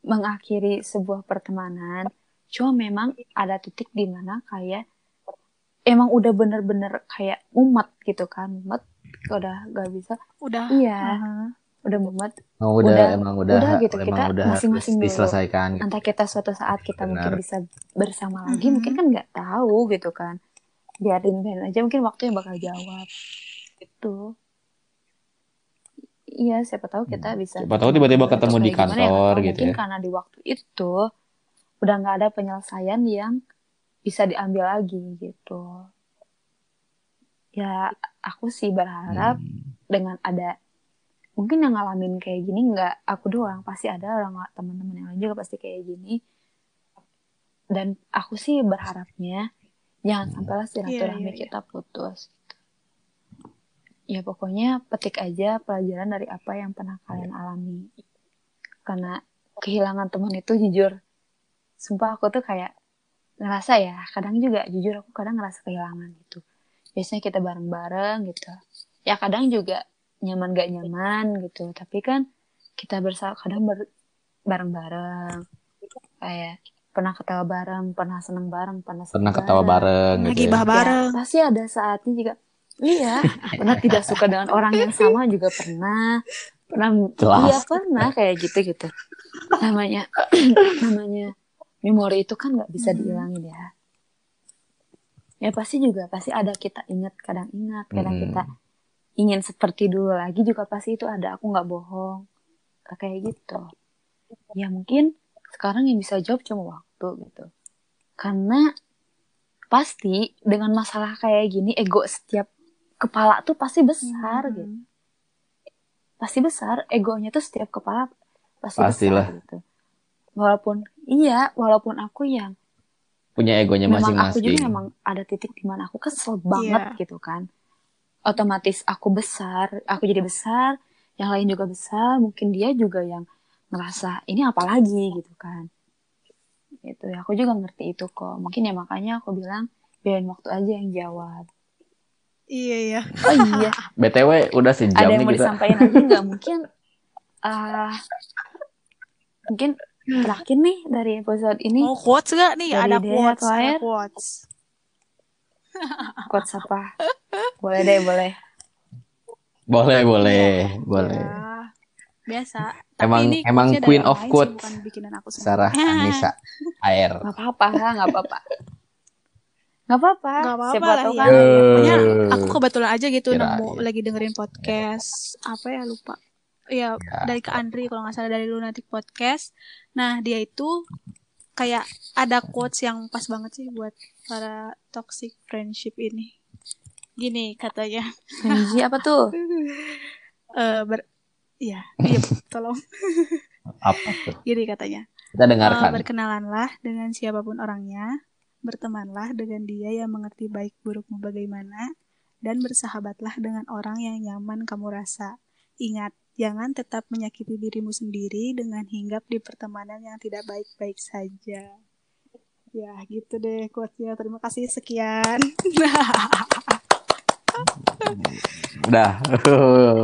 Mengakhiri sebuah pertemanan cuma memang ada titik di mana kayak emang udah bener-bener kayak umat gitu kan umat udah gak bisa Udah. iya Aha. udah mumet Emang udah, Udah- emang udah, udah gitu, emang kita udah masing-masing dulu. diselesaikan. gitu. entah kita suatu saat kita mungkin Benar. bisa bersama lagi Mhm. mungkin kan nggak tahu gitu kan biarin biarin aja mungkin waktu yang bakal jawab itu iya siapa tahu kita bisa Hmm. Siapa tahu tiba-tiba atau ketemu di ya, kantor gitu mungkin ya. karena di waktu itu udah nggak ada penyelesaian yang bisa diambil lagi gitu ya aku sih berharap Hmm. dengan ada mungkin yang ngalamin kayak gini nggak aku doang pasti ada orang teman-teman yang lain juga pasti kayak gini dan aku sih berharapnya jangan sampailah silaturahmi Iya, iya, iya. kita putus gitu. Ya pokoknya petik aja pelajaran dari apa yang pernah kalian alami karena kehilangan teman itu jujur sumpah aku tuh kayak ngerasa ya kadang juga jujur aku kadang ngerasa kehilangan gitu biasanya kita bareng-bareng gitu ya kadang juga nyaman gak nyaman gitu tapi kan kita bersama kadang ber- bareng-bareng kayak pernah ketawa bareng pernah seneng bareng pernah sedih Pernah ketawa bareng gitu. gibah Ya. bareng. Ya, pasti ada saatnya juga iya. Pernah tidak suka dengan orang yang sama juga pernah. Pernah Jelas. iya pernah kayak gitu gitu. Namanya namanya memori itu kan nggak bisa dihilangin ya. Ya pasti juga pasti ada kita ingat kadang ingat kadang Hmm. kita ingin seperti dulu lagi juga pasti itu ada. Aku nggak bohong kayak gitu. Ya mungkin sekarang yang bisa jawab cuma waktu gitu. Karena pasti dengan masalah kayak gini ego setiap kepala tuh pasti besar Hmm. gitu pasti besar egonya tuh setiap kepala pasti Pastilah. besar gitu walaupun iya walaupun aku yang Punya egonya memang aku masing-masing. juga memang ada titik di mana aku kesel banget Iya. gitu kan otomatis aku besar aku jadi besar yang lain juga besar mungkin dia juga yang ngerasa ini apa lagi gitu kan itu ya aku juga ngerti itu kok mungkin ya makanya aku bilang biarin waktu aja yang jawab Iya ya. oh iya BTW udah sejam ada nih yang mau kita. disampaikan lagi nggak mungkin ah mungkin terakhir nih dari episode ini Mau quotes gak nih? Dari ada quotes, ada Air? quotes. quotes apa boleh deh boleh Boleh, boleh, boleh. Ya, biasa. Emang- ini emang queen of quotes. Sarah Anissa Air. nggak apa-apa nggak apa-apa nggak apa-apa Gak apa-apa siapa lah tahu ya. kan. Pokoknya aku kebetulan aja gitu Kirain. nemu lagi dengerin podcast apa ya lupa. Iya, Ya. dari ke Andri kalau nggak salah dari Lunatic Podcast. Nah, dia itu kayak ada quotes yang pas banget sih buat para toxic friendship ini. Gini katanya. Anji apa tuh eh ber Iya, iya, tolong. Apa tuh? Gini katanya. Kita dengarkan. berkenalanlah dengan siapa pun orangnya, bertemanlah dengan dia yang mengerti baik burukmu bagaimana, dan bersahabatlah dengan orang yang nyaman kamu rasa. Ingat, jangan tetap menyakiti dirimu sendiri dengan hinggap di pertemanan yang tidak baik-baik saja. Ya, gitu deh quotes-nya. Terima kasih, sekian. Udah.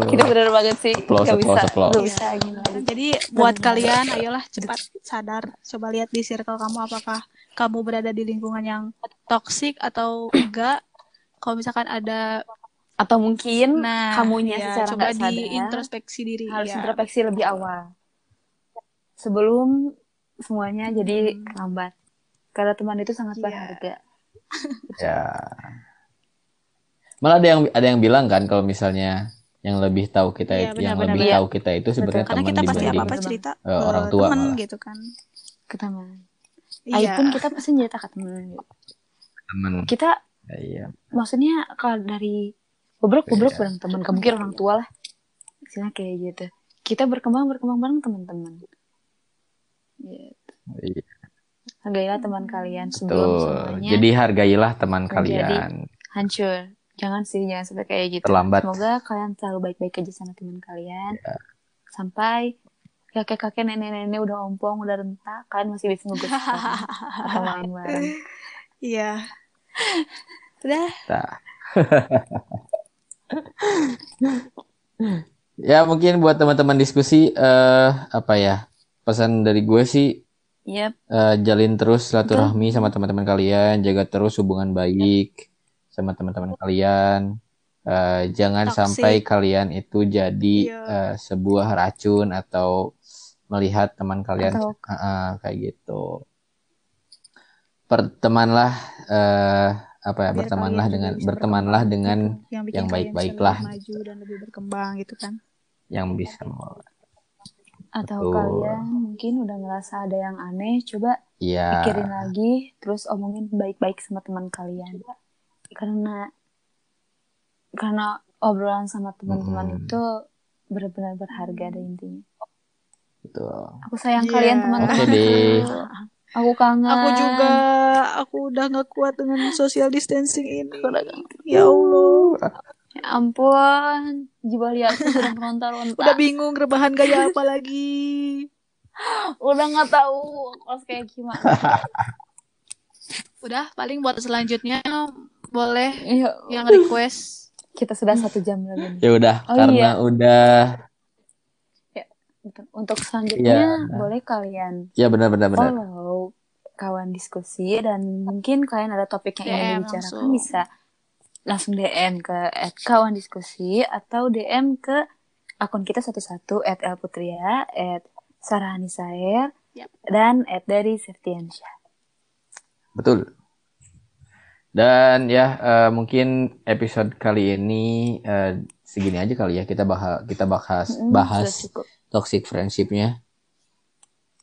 kita bener banget sih bisa applause, applause. nggak bisa gini lagi Jadi buat kalian, ayolah cepat sadar. Coba lihat di circle kamu apakah kamu berada di lingkungan yang toksik atau enggak. Kalau misalkan ada, atau mungkin nah, kamunya ya, secara coba nggak sadar diintrospeksi diri. harus ya. introspeksi lebih awal sebelum semuanya jadi Hmm. lambat karena teman itu sangat Iya. berharga ya. Malah ada yang ada yang bilang kan kalau misalnya yang lebih tahu kita Iya, yang benar-benar. lebih Iya. tahu kita itu sebenarnya Karena teman kita pasti dibanding apa-apa Bener cerita ke orang tua temen malah. gitu kan. ke teman Iya. Pun kita pasti cerita ke teman teman. kita Ya, iya. maksudnya kalau dari bobrok bobrok Iya. bareng teman gak mungkin orang tua lah Misalnya kayak gitu kita berkembang berkembang bareng teman-teman gitu. Iya. hargailah teman kalian sebelum Tuh. semuanya Jadi hargailah teman menjadi kalian. hancur jangan sih jangan sampai kayak gitu Terlambat. semoga kalian selalu baik-baik aja sama teman kalian Ya. sampai kakek-kakek nenek-nenek udah ompong udah rentak kalian masih bisa ngegus atau main bareng Iya. Udah. Nah. ya mungkin buat teman-teman diskusi eh apa ya pesan dari gue sih Yep. eh, jalin terus silaturahmi sama teman-teman kalian jaga terus hubungan baik sama teman-teman kalian Eh, jangan Toxic. sampai kalian itu jadi eh, sebuah racun atau melihat teman kalian Atau- Ah, ah, kayak gitu bertemanlah eh apa ya Biar bertemanlah dengan bertemanlah dengan gitu. yang, yang kalian baik-baik bisa lah. lebih maju dan lebih berkembang gitu kan. yang bisa mau atau Betul. kalian mungkin udah ngerasa ada yang aneh coba ya pikirin lagi terus omongin baik-baik sama teman kalian karena karena obrolan sama teman-teman Mm-mm. itu benar-benar berharga ada intinya betul aku sayang Iya. kalian teman-teman Oke deh. aku kangen Aku juga, aku udah nggak kuat dengan social distancing ini. Aku udah kangen. Ya Allah, ya ampun jiwa liarku sudah meronta-ronta udah bingung rebahan gaya apa lagi. udah nggak tahu harus kayak gimana Udah, paling buat selanjutnya boleh Iya, yang request. kita sudah satu jam nih. ya udah Oh, karena iya. udah Untuk- untuk selanjutnya Iya. boleh kalian ya benar-benar benar follow kawan diskusi dan mungkin kalian ada topik yang ingin dibicarakan langsung. bisa langsung DM ke at kawan diskusi atau DM ke akun kita satu-satu at elputria, at Sarah Anisair, Yap. dan at dari Septiansyah. Betul. Dan ya eh, mungkin episode kali ini eh, segini aja kali ya kita bahas kita bahas Mm, bahas sudah cukup. Toxic friendshipnya.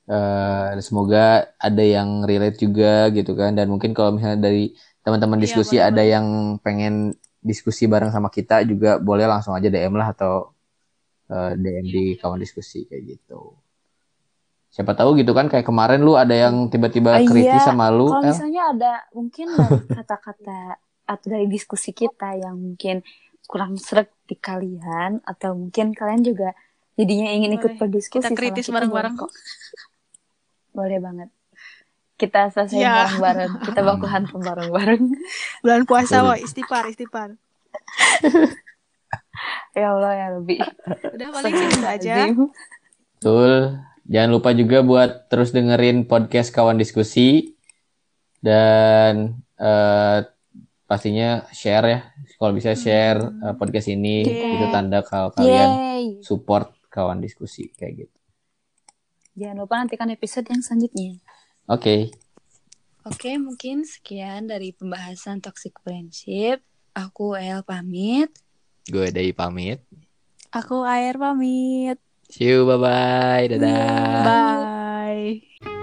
Eh, semoga ada yang relate juga gitu kan dan mungkin kalau misalnya dari teman-teman Iya, diskusi boleh, ada yang pengen diskusi bareng sama kita juga boleh langsung aja DM lah atau eh, DM di kawan diskusi kayak gitu. Siapa tahu gitu kan kayak kemarin lu ada yang tiba-tiba Ah, kritis iya. sama lu, Kalau misalnya ada mungkin kata-kata atau dari diskusi kita yang mungkin kurang srek di kalian atau mungkin kalian juga jadinya ingin ikut Boleh. berdiskusi Kita sama kritis kita bareng-bareng. kok. Boleh banget. Kita selesai Ya. bareng-bareng. Kita baku hantam bareng-bareng. Bulan puasa, woi, istighfar, istighfar. ya Allah ya lebih. Udah paling gitu aja. Betul. Jangan lupa juga buat terus dengerin podcast kawan diskusi dan eh, pastinya share ya. Kalau bisa share eh, podcast ini itu tanda kalau kalian Yeay. support kawan diskusi kayak gitu. Jangan lupa nantikan episode yang selanjutnya. Oke. Oke, mungkin sekian dari pembahasan toxic friendship. Aku El pamit. Gue Dai pamit. Aku air pamit. See you bye bye. Dadah. Bye.